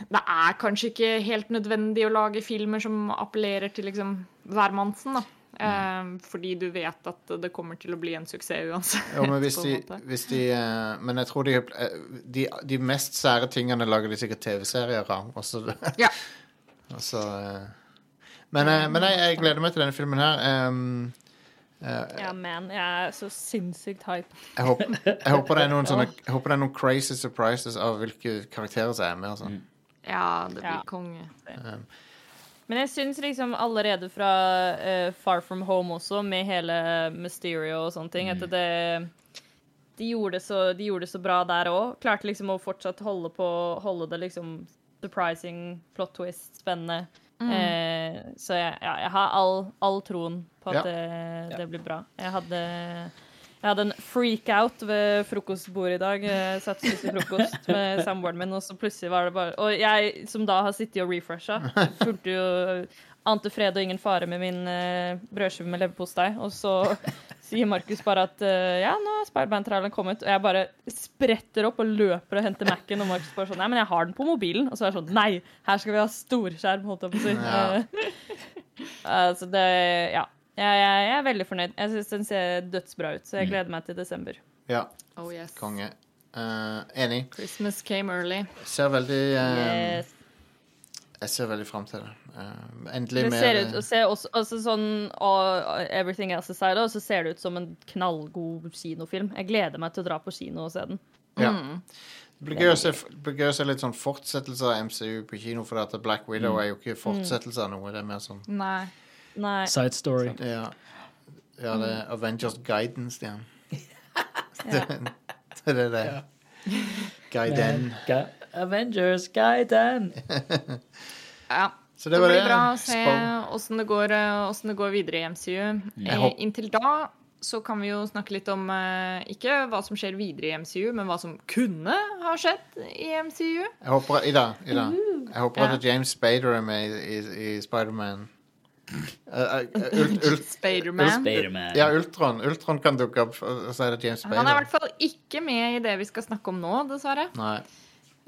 [SPEAKER 1] det er kanskje ikke helt nødvendig å lage filmer som appellerer til liksom hvermannsen, da. Eh, fordi du vet at det kommer til å bli en suksess uansett.
[SPEAKER 3] jo, men de, de eh, Men jeg tror de, eh, de De mest sære tingene lager de sikkert TV-serier av. Også,
[SPEAKER 1] Ja. (laughs)
[SPEAKER 3] også, eh, Men, men jeg, jeg gleder meg til denne filmen her. Um,
[SPEAKER 4] Ja, man, jeg er så sinnssykt hype.
[SPEAKER 3] jeg, håper, (laughs) jeg, håper det er noen sånne, jeg håper det er noen crazy surprises av hvilke karakterer som er med. Altså. sånn.
[SPEAKER 1] ja, det blir
[SPEAKER 4] Ja.
[SPEAKER 1] konge.
[SPEAKER 4] Men jeg syns liksom allerede fra uh, Far From Home også, med hele Mysterio og sånne ting, at det de gjorde, det så, de gjorde det så bra der òg. Klarte liksom å fortsatt holde på Holde det liksom surprising, plot twist, spennende. Eh, så jeg, ja, jeg har all, all troen på
[SPEAKER 3] Ja.
[SPEAKER 4] at det, det blir bra. Jeg hadde jeg hadde en freak-out ved frokostbordet i dag. Jeg satt og spiste frokost (laughs) med samboeren min, og så plutselig var det bare Og jeg som da har sittet og refresha, (laughs) fulgte jo ante fred og ingen fare med min uh, brødskive med leverpostei. Og så (laughs) sier Markus bare at uh, ja, nå er Spiderman-traileren kommet. Og jeg bare spretter opp og løper og henter Mac-en. Og Markus bare sånn Nei, men jeg har den på mobilen. Og så er det sånn Nei, her skal vi ha storskjerm, holdt jeg på å si.
[SPEAKER 3] Ja.
[SPEAKER 4] Uh, (laughs) så det Ja. Jeg, jeg, jeg er veldig fornøyd. Jeg syns den ser dødsbra ut, så jeg gleder meg til desember.
[SPEAKER 3] Ja,
[SPEAKER 1] Oh yes.
[SPEAKER 3] konge. Uh, enig.
[SPEAKER 1] Christmas came early.
[SPEAKER 3] Ser veldig uh,
[SPEAKER 4] Yes.
[SPEAKER 3] Jeg ser veldig fram til det. Uh, endelig
[SPEAKER 4] Det
[SPEAKER 3] mer
[SPEAKER 4] ut og ser også, altså sånn uh, Everything Else Aside, og så ser det ut som en knallgod kinofilm. Jeg gleder meg til å dra på kino og se den.
[SPEAKER 3] Ja. Det blir gøy å se, det blir gøy å se litt sånn fortsettelse av MCU på kino, for at Black Widow er jo ikke fortsettelse av noe. Det er mer sånn
[SPEAKER 1] Nei.
[SPEAKER 4] Nei.
[SPEAKER 2] Side story.
[SPEAKER 3] Ja, ja det er Avengers Guidance, Stian.
[SPEAKER 4] Ja. (laughs)
[SPEAKER 3] Det er det det er. Guiden.
[SPEAKER 2] Ga- Avengers Guiden. (laughs)
[SPEAKER 1] Ja.
[SPEAKER 3] Så
[SPEAKER 1] Det,
[SPEAKER 3] det var det.
[SPEAKER 1] blir bra å se åssen det, går, eh, det går videre i MCU. Eh, inntil da så kan vi jo snakke litt om eh, ikke hva som skjer videre i MCU, men hva som kunne ha skjedd i MCU.
[SPEAKER 3] Jeg håper, Ida, Ida. Jeg håper
[SPEAKER 1] Ja.
[SPEAKER 3] at James Spader er med i, i, i Spiderman. Uh, uh, (laughs) ult, ult,
[SPEAKER 1] Spiderman.
[SPEAKER 2] Spiderman.
[SPEAKER 3] ja, Ultron. Ultron kan dukke opp, og så er det James Spader.
[SPEAKER 1] Han er i hvert fall ikke med i det vi skal snakke om nå, dessverre.
[SPEAKER 3] Nei.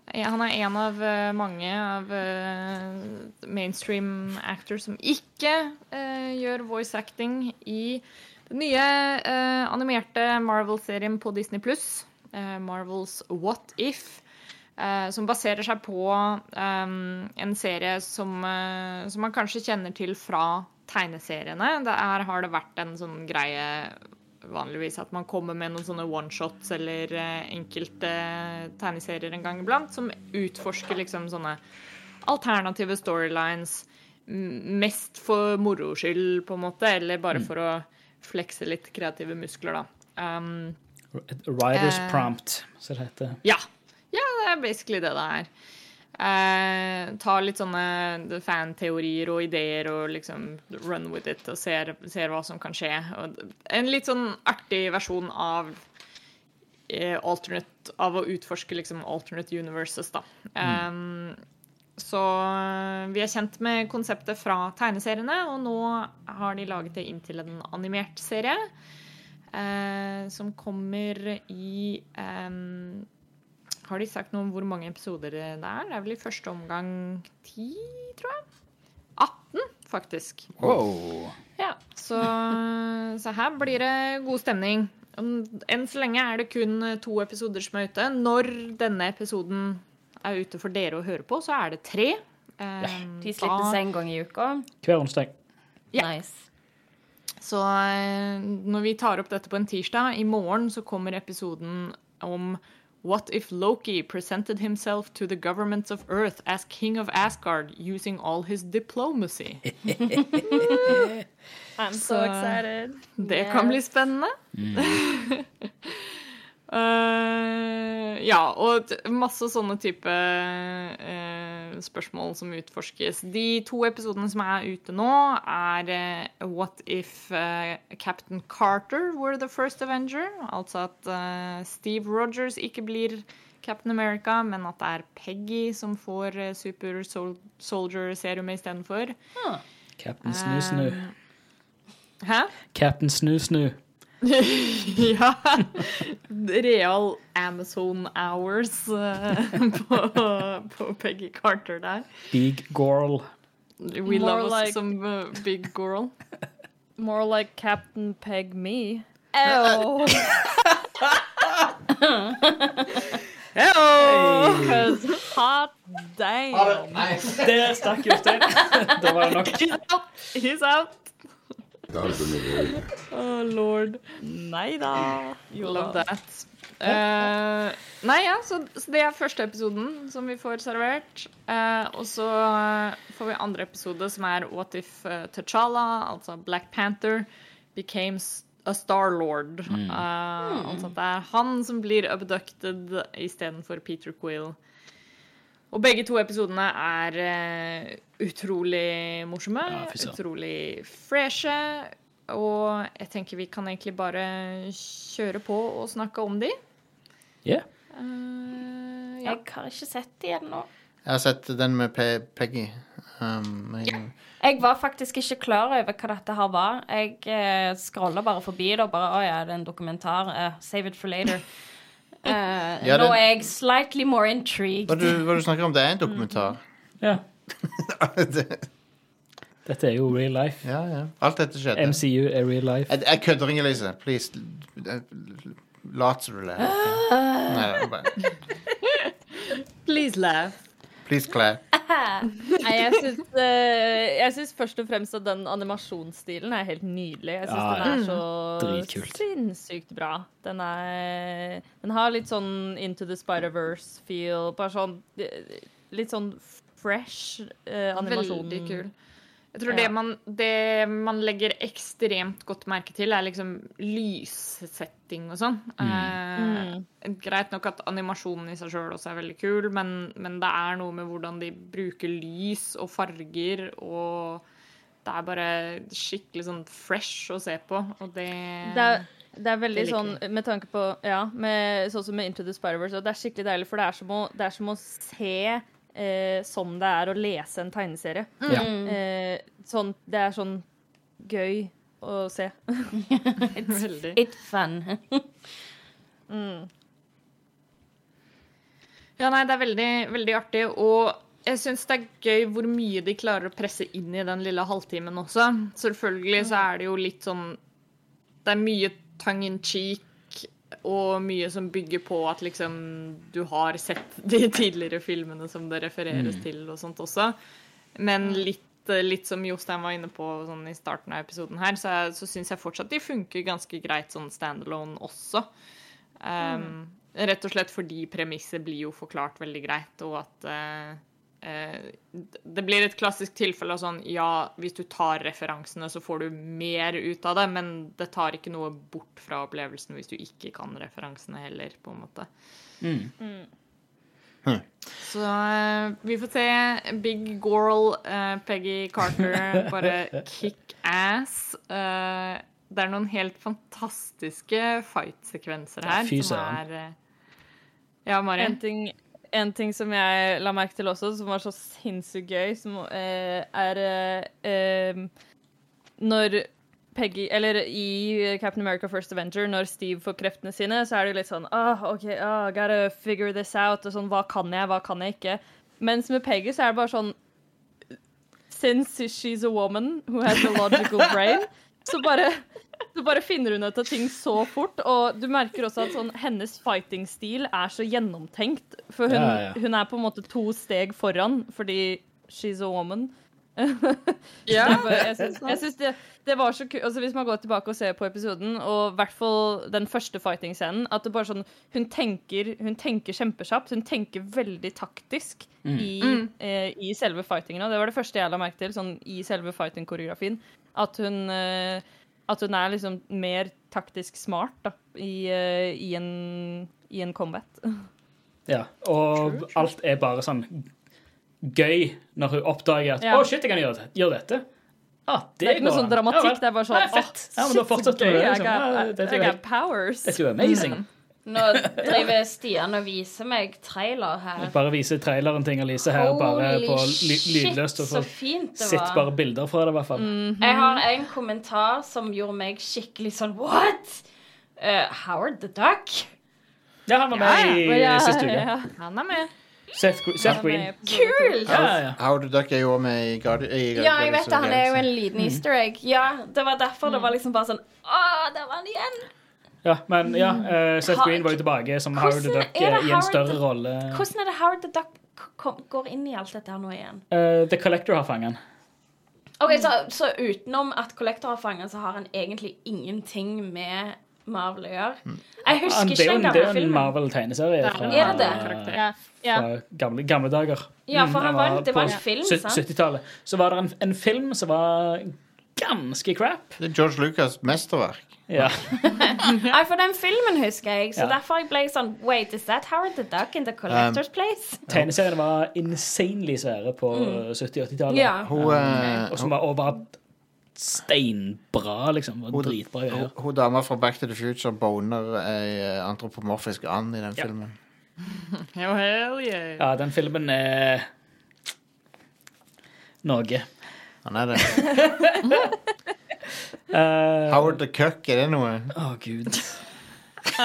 [SPEAKER 1] Han er en av eh, mange av eh, mainstream actors som ikke uh, gjør voice acting i den nye uh, animerte Marvel-serien på Disney pluss, Marvels What If, som baserer seg på um, en serie som, som man kanskje kjenner til fra tegneseriene. Der har det vært en sånn greie vanligvis at man kommer med noen sånne one-shots eller eh, enkelte tegneserier en gang iblant, som utforsker liksom sånne alternative storylines. Mest for moro skyld, på en måte, eller bare for å flekse litt kreative muskler, da. Um,
[SPEAKER 2] Writers
[SPEAKER 1] Eh.
[SPEAKER 2] prompt, som det heter.
[SPEAKER 1] ja. ja, det er basically det det er. Eh, ta litt sånne fanteorier og ideer og liksom run with it og ser, ser hva som kan skje. Og en litt sånn artig versjon av eh, alternate Av å utforske liksom alternate universes, da. Um, så vi er kjent med konseptet fra tegneseriene, og nå har de laget det inn til en animert serie. eh, som kommer i em, Har de sagt noe om hvor mange episoder det er? Det er vel i første omgang ti, tror jeg? 18, faktisk.
[SPEAKER 2] Wow.
[SPEAKER 1] Ja, så, så her blir det god stemning. Enn så lenge er det kun to episoder som er ute. Når denne episoden er ute for dere å høre på, så er det tre. Ja.
[SPEAKER 5] De slippes en gang i uka.
[SPEAKER 2] Hver onsdag.
[SPEAKER 1] Ja.
[SPEAKER 5] Nice.
[SPEAKER 1] Så eh, når vi tar opp dette på en tirsdag, i morgen så kommer episoden om What if Loki presented himself to the governments of Earth as king of Asgard using all his diplomacy? (laughs)
[SPEAKER 4] I'm so
[SPEAKER 1] so
[SPEAKER 4] excited.
[SPEAKER 1] Det kan bli spennende. (laughs) Eh, ja, og masse sånne type uh, spørsmål som utforskes. De to episodene som er ute nå, er uh, What if Captain Carter were the first Avenger? Altså at Steve Rogers ikke blir Captain America, men at det er Peggy som får Super Sol Soldier-serumet istedenfor.
[SPEAKER 2] Captain Snu-Snu.
[SPEAKER 1] Hæ?
[SPEAKER 2] Captain Snu-Snu.
[SPEAKER 1] Ja. Real Amazon hours eh, på, på Peggy Carter der.
[SPEAKER 2] Big girl.
[SPEAKER 1] We
[SPEAKER 4] More
[SPEAKER 1] love us
[SPEAKER 4] like-
[SPEAKER 1] som uh, big girl.
[SPEAKER 4] More like Captain Peg Me. Ew. Because hey. hot damn.
[SPEAKER 2] Det stakk Jostein. (laughs) Da var det nok.
[SPEAKER 1] He's out! He's out! Oh lord.
[SPEAKER 4] Nei da.
[SPEAKER 1] Love that. Uh, nei, ja, så, så det er første episoden som vi får servert. Uh, og så får vi andre episode, som er What if uh, T'Challa, altså Black Panther, became a Star-Lord. Eh, Altså at det er han som blir abducted istedenfor Peter Quill. Og begge to episodene er uh, utrolig morsomme,
[SPEAKER 2] Ja,
[SPEAKER 1] utrolig freshe. Og jeg tenker vi kan egentlig bare kjøre på og snakke om de.
[SPEAKER 2] Yeah.
[SPEAKER 1] Uh, ja.
[SPEAKER 5] Jeg har ikke sett de ennå.
[SPEAKER 3] Jeg har sett den med Pe Peggy. Um, men,
[SPEAKER 5] Jeg var faktisk ikke klar over hva dette her var. Jeg uh, scrolla bare forbi det og bare Å ja, det er en dokumentar. Uh, save it for later. (laughs) Eh, (laughs)
[SPEAKER 3] Ja,
[SPEAKER 5] Nå er jeg slightly more intrigued.
[SPEAKER 3] hva, du, hva du snakker om, det er en dokumentar.
[SPEAKER 2] Ja. (laughs)
[SPEAKER 3] Det-
[SPEAKER 2] Dette er jo real life.
[SPEAKER 3] ja, ja. Alt dette skjedde.
[SPEAKER 2] MCU er real life.
[SPEAKER 3] Jeg, jeg kødder Inger-Lise. Please. Lat som du ler. ok? Nei, det er bare- (laughs)
[SPEAKER 1] Please laugh.
[SPEAKER 3] Please Claire. (laughs)
[SPEAKER 4] Nei, jeg syns, uh, jeg syns først og fremst at den animasjonsstilen er helt nydelig. Jeg syns
[SPEAKER 2] Ja,
[SPEAKER 4] den er så
[SPEAKER 2] Dritkult.
[SPEAKER 4] sinnssykt bra. Den er Den har litt sånn Into the Spider-Verse-feel. Bare sånn eh, Litt sånn fresh uh, animasjon.
[SPEAKER 1] Veldig kul. Jeg tror
[SPEAKER 4] Ja.
[SPEAKER 1] det, man, det man legger ekstremt godt merke til, er liksom lyssetting og sånn.
[SPEAKER 4] Mm.
[SPEAKER 1] Eh, greit nok at animasjonen i seg sjøl også er veldig kul, men, men det er noe med hvordan de bruker lys og farger, og det er bare skikkelig sånn fresh å se på, og det
[SPEAKER 4] Det er, det er veldig
[SPEAKER 1] Det
[SPEAKER 4] sånn med tanke på Ja, med, sånn som med Into the Spider-Verse. Og det er skikkelig deilig, for det er som å, det er som å se eh, som det er å lese en tegneserie.
[SPEAKER 2] Ja.
[SPEAKER 4] Eh, sånn, det er sånn gøy å se. (laughs)
[SPEAKER 1] it's, (laughs)
[SPEAKER 5] It's fun.
[SPEAKER 1] Ja, nei, det er veldig, veldig artig, og jeg syns det er gøy hvor mye de klarer å presse inn i den lille halvtimen også. Selvfølgelig så er det jo litt sånn Det er mye tongue in cheek og mye som bygger på at liksom du har sett (laughs) de tidligere filmene som det refereres til og sånt også. Men litt, litt som Jostein var inne på sånn i starten av episoden her, så, så syns jeg fortsatt de funker ganske greit sånn standalone også. Um, Rett og slett fordi premisset blir jo forklart veldig greit, og at eh, eh, Det blir et klassisk tilfelle av sånn Ja, hvis du tar referansene, så får du mer ut av det, men det tar ikke noe bort fra opplevelsen hvis du ikke kan referansene heller, på en måte. Så eh, vi får se Big Girl, uh, Peggy Carter, (laughs) bare kick ass. Uh, det er noen helt fantastiske fight-sekvenser her.
[SPEAKER 2] Fy søren.
[SPEAKER 1] eh, Ja, Mari?
[SPEAKER 4] En ting, en ting som jeg la merke til også, som var så sinnssykt gøy, som eh, er eh, eh, Når Peggy Eller i Captain America First Avenger, når Steve får kreftene sine, så er det jo litt sånn ah, OK, ah, gotta figure this out. Og sånn, hva kan jeg, hva kan jeg ikke? Mens med Peggy så er det bare sånn Since she's a woman who has a logical brain, så bare så bare finner hun ut av ting så fort, og du merker også at sånn, hennes fighting-stil er så gjennomtenkt. For hun,
[SPEAKER 2] Ja, ja.
[SPEAKER 4] hun er på en måte to steg foran, fordi she's a woman. (laughs)
[SPEAKER 1] Ja.
[SPEAKER 4] Jeg syns, det, det var så kult. Altså, hvis man går tilbake og ser på episoden, og i hvert fall den første fighting-scenen, at det bare sånn Hun tenker, hun tenker kjempekjapt. Hun tenker veldig taktisk i, eh, i selve fightingen. Og det var det første jeg la merke til sånn, i selve fighting-koreografien. At hun eh, At hun er liksom mer taktisk smart da, i, eh, i, en, i en combat.
[SPEAKER 2] Ja, og alt er bare sånn gøy når hun oppdager at 'Å,
[SPEAKER 4] Ja.
[SPEAKER 2] shit, jeg kan gjøre, det- gjøre dette'. Ah, det,
[SPEAKER 4] Det er ikke noe sånn dramatikk.
[SPEAKER 2] Ja,
[SPEAKER 4] det er bare sånn
[SPEAKER 2] Nei, fett.
[SPEAKER 4] «Åh,
[SPEAKER 2] Ja, men da
[SPEAKER 4] shit, så
[SPEAKER 2] fortsetter
[SPEAKER 4] gøy,
[SPEAKER 2] «Jeg har
[SPEAKER 4] I
[SPEAKER 2] liksom.
[SPEAKER 4] got, I, got powers.
[SPEAKER 2] Dette er jo amazing.
[SPEAKER 5] Nå driver Stian og viser meg trailer her.
[SPEAKER 2] Jeg bare viser traileren til Inger-Lise her, bare på ly lydløst. Og
[SPEAKER 5] så
[SPEAKER 2] får
[SPEAKER 5] fint det
[SPEAKER 2] sett bare bilder fra det, i hvert fall.
[SPEAKER 5] Jeg har en kommentar som gjorde meg skikkelig sånn What? Uh, Howard the Duck?
[SPEAKER 2] Ja, han var med i
[SPEAKER 4] Ja,
[SPEAKER 2] siste uke.
[SPEAKER 4] ja.
[SPEAKER 1] Han er med.
[SPEAKER 2] Seth, Seth Green.
[SPEAKER 5] Kult!
[SPEAKER 2] Ja, ja, ja.
[SPEAKER 3] Howard the Duck er jo med i Guardi
[SPEAKER 5] Ja, jeg vet det. Han er jo en
[SPEAKER 2] Mm.
[SPEAKER 5] liten easter egg. Ja, Det var derfor det var liksom bare sånn Å, der var han igjen!
[SPEAKER 2] Ja, men ja, uh, Seth Green var jo tilbake som Howard the Duck
[SPEAKER 5] det
[SPEAKER 2] eh, i en større rolle.
[SPEAKER 5] Hvordan er det Howard the Duck går inn i alt dette her nå igjen?
[SPEAKER 2] Uh, the Collector har fanget han.
[SPEAKER 5] Ok, så, så utenom at Collector har fanget, så har han egentlig ingenting med Marvel å gjøre? Jeg husker
[SPEAKER 2] Han-
[SPEAKER 5] ikke den
[SPEAKER 2] gamle filmen. det er jo en. Marvel-tegneserie
[SPEAKER 1] er
[SPEAKER 2] fra,
[SPEAKER 1] en
[SPEAKER 5] det det?
[SPEAKER 4] Ja, ja.
[SPEAKER 2] fra gamle, gamle dager.
[SPEAKER 5] Ja, for
[SPEAKER 2] Mm,
[SPEAKER 5] han var, det var en film,
[SPEAKER 2] sant?
[SPEAKER 5] sant?
[SPEAKER 2] 70-tallet. Så var det en, en film som var ganske crap.
[SPEAKER 3] Det er George Lucas' mesterverk.
[SPEAKER 2] Ja. (laughs)
[SPEAKER 5] Nei, for den filmen husker jeg, så
[SPEAKER 2] Ja.
[SPEAKER 5] derfor jeg ble sånn Wait, is that Howard the Duck in the Collector's Place?
[SPEAKER 2] Tegneseriene var insanely svære på 70-80-tallet.
[SPEAKER 5] Mm. Ja.
[SPEAKER 3] Hun, eh,
[SPEAKER 2] Og som var bare steinbra, liksom. Var
[SPEAKER 3] hun,
[SPEAKER 2] Dritbra
[SPEAKER 3] hun,
[SPEAKER 2] greier.
[SPEAKER 3] hun dama fra Back to the Future boner ei eh, antropomorfisk and i den
[SPEAKER 2] Ja.
[SPEAKER 3] filmen.
[SPEAKER 1] oh, hell yeah.
[SPEAKER 2] Ja, den filmen er noe.
[SPEAKER 3] Han er det.
[SPEAKER 2] uh, (laughs)
[SPEAKER 3] Howard the Cuck, er det noe?
[SPEAKER 2] Å, gud. (laughs)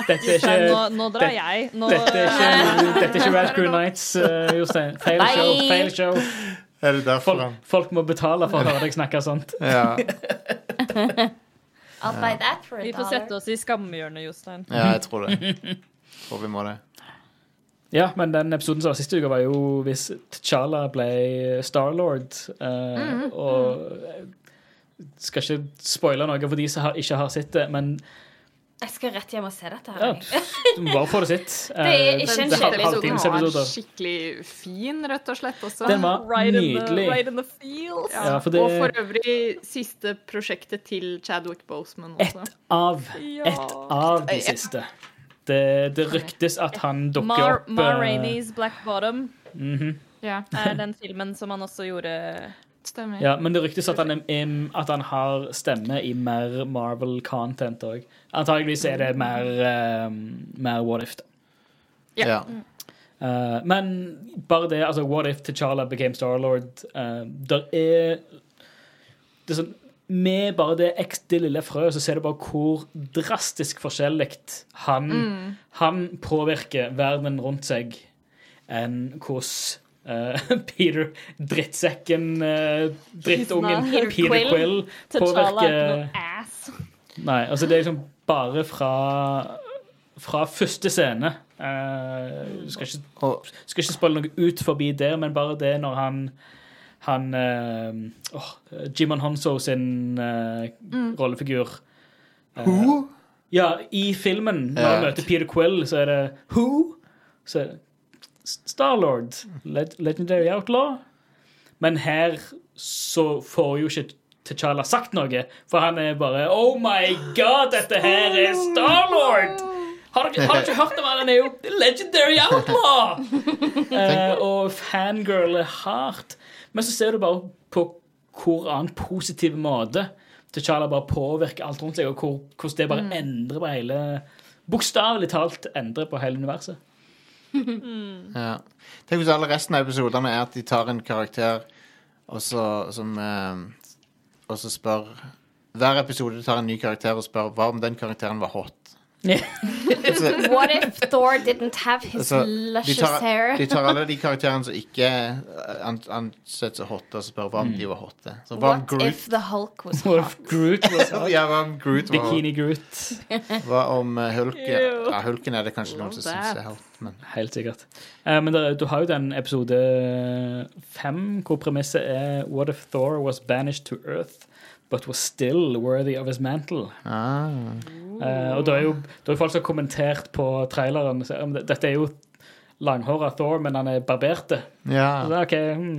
[SPEAKER 2] Dette er
[SPEAKER 4] Nei, nå, nå drar
[SPEAKER 2] det-
[SPEAKER 4] jeg. Nå,
[SPEAKER 2] dette er ikke, (laughs) dette er ikke Rad Crew Nights, uh, Jostein. Feil
[SPEAKER 5] Nei.
[SPEAKER 2] show. Fail show.
[SPEAKER 3] Er det derfor
[SPEAKER 2] Folk, folk må betale for å høre deg snakke sånt.
[SPEAKER 3] Ja,
[SPEAKER 5] I'll buy that for a
[SPEAKER 4] vi får sette oss i skammehjørnet, Jostein.
[SPEAKER 3] ja jeg tror det. Tror vi må det.
[SPEAKER 2] Ja, men den episoden som var siste uke, var jo hvis T'Challa ble Starlord. Uh, Og jeg skal ikke spoile noe for de som har, ikke har sett det, men
[SPEAKER 5] Jeg skal rett hjem og se dette
[SPEAKER 2] ja,
[SPEAKER 5] her.
[SPEAKER 2] du må bare få det sitt. (laughs)
[SPEAKER 5] Det er ikke en kjedelig
[SPEAKER 1] Episoden var
[SPEAKER 2] halvtimesepisoder.
[SPEAKER 1] skikkelig fin, rett og slett. Også.
[SPEAKER 2] Den var
[SPEAKER 4] Right in the,
[SPEAKER 2] nydelig.
[SPEAKER 4] right in the feels.
[SPEAKER 1] ja.
[SPEAKER 2] Ja, for det-
[SPEAKER 1] Og for øvrig siste prosjektet til Chadwick Boseman også.
[SPEAKER 2] Ett av,
[SPEAKER 4] Ja.
[SPEAKER 2] ett av de siste. Det, det ryktes at han dukker
[SPEAKER 4] Mar,
[SPEAKER 2] opp
[SPEAKER 4] Ma
[SPEAKER 2] eh,
[SPEAKER 4] Rainey's Black Bottom
[SPEAKER 2] mhm.
[SPEAKER 1] Ja,
[SPEAKER 4] er den filmen som han også gjorde
[SPEAKER 1] stemmer.
[SPEAKER 2] Ja, men det ryktes at han, er, at han har stemme i mer Marvel-content òg. Antageligvis er det mer, um, mer What If. da.
[SPEAKER 1] Ja.
[SPEAKER 3] Ja.
[SPEAKER 2] Uh, men bare det, altså What If T'Challa became Starlord uh, Der er Det er sånn Med bare det ekte lille frøet, så ser du bare hvor drastisk forskjellig han, han påvirker verden rundt seg enn hvordan uh, (laughs) Peter drittsekken, uh, drittungen
[SPEAKER 4] Peter
[SPEAKER 2] Peter
[SPEAKER 5] Quill.
[SPEAKER 2] Quill,
[SPEAKER 4] er
[SPEAKER 2] påvirker. Nei, altså det er liksom bare fra Fra første scene. Uh, skal, ikke, skal ikke spille noe ut forbi der, men bare det når han han uh, oh, Jimon Honso sin eh, rollefigur Uh,
[SPEAKER 3] Who?
[SPEAKER 2] Ja, i filmen, når
[SPEAKER 3] han
[SPEAKER 2] han møter Peter Quill, så er det Who? Så er det Starlord. Leg Legendary Outlaw. Men her så får jo ikke T'Challa sagt noe, for han er bare Oh my god, dette her er Starlord! Har dere, har dere ikke hørt om han? Han er jo Legendary Outlaw! Uh, (laughs) og fangirl er hardt. Men så ser du bare på hvor annen positiv måte T'Challa bare påvirker alt rundt seg, og hvor, hvordan det bare endrer på hele Bokstavelig talt endrer på hele universet. (laughs)
[SPEAKER 3] Ja. Tenk hvis alle resten av episodene er at de tar en karakter og så, som eh, Og så spør hver episode tar en ny karakter og spør hva om den karakteren var hot.
[SPEAKER 2] Ja.
[SPEAKER 3] Så, (laughs)
[SPEAKER 5] What if Thor didn't have his
[SPEAKER 3] altså, de,
[SPEAKER 5] luscious
[SPEAKER 3] tar,
[SPEAKER 5] hair?
[SPEAKER 3] de tar alle de karakterene som ikke ansettes ansett som hotte, og spør hva om de var hotte. Så hva om
[SPEAKER 5] What
[SPEAKER 3] Groot
[SPEAKER 5] if the Hulk was hot?
[SPEAKER 2] What if Groot was hot? (laughs)
[SPEAKER 3] Ja, hva om Groot var
[SPEAKER 2] Bikini Groot. (laughs)
[SPEAKER 3] Hva om uh,
[SPEAKER 4] Hulken?
[SPEAKER 3] Ja, Hulken er det kanskje noen som syns er hot, men
[SPEAKER 2] Helt sikkert. Uh, men der, du har jo den episode fem, hvor premisset er What if Thor was banished to Earth, but was still worthy of his mantle?
[SPEAKER 3] ah.
[SPEAKER 2] Uh, og da er jo da er folk som har kommentert på traileren så, om Dette er jo langhåra Thor, men han er barberte.
[SPEAKER 3] Ja.
[SPEAKER 2] Så, ok, hmm.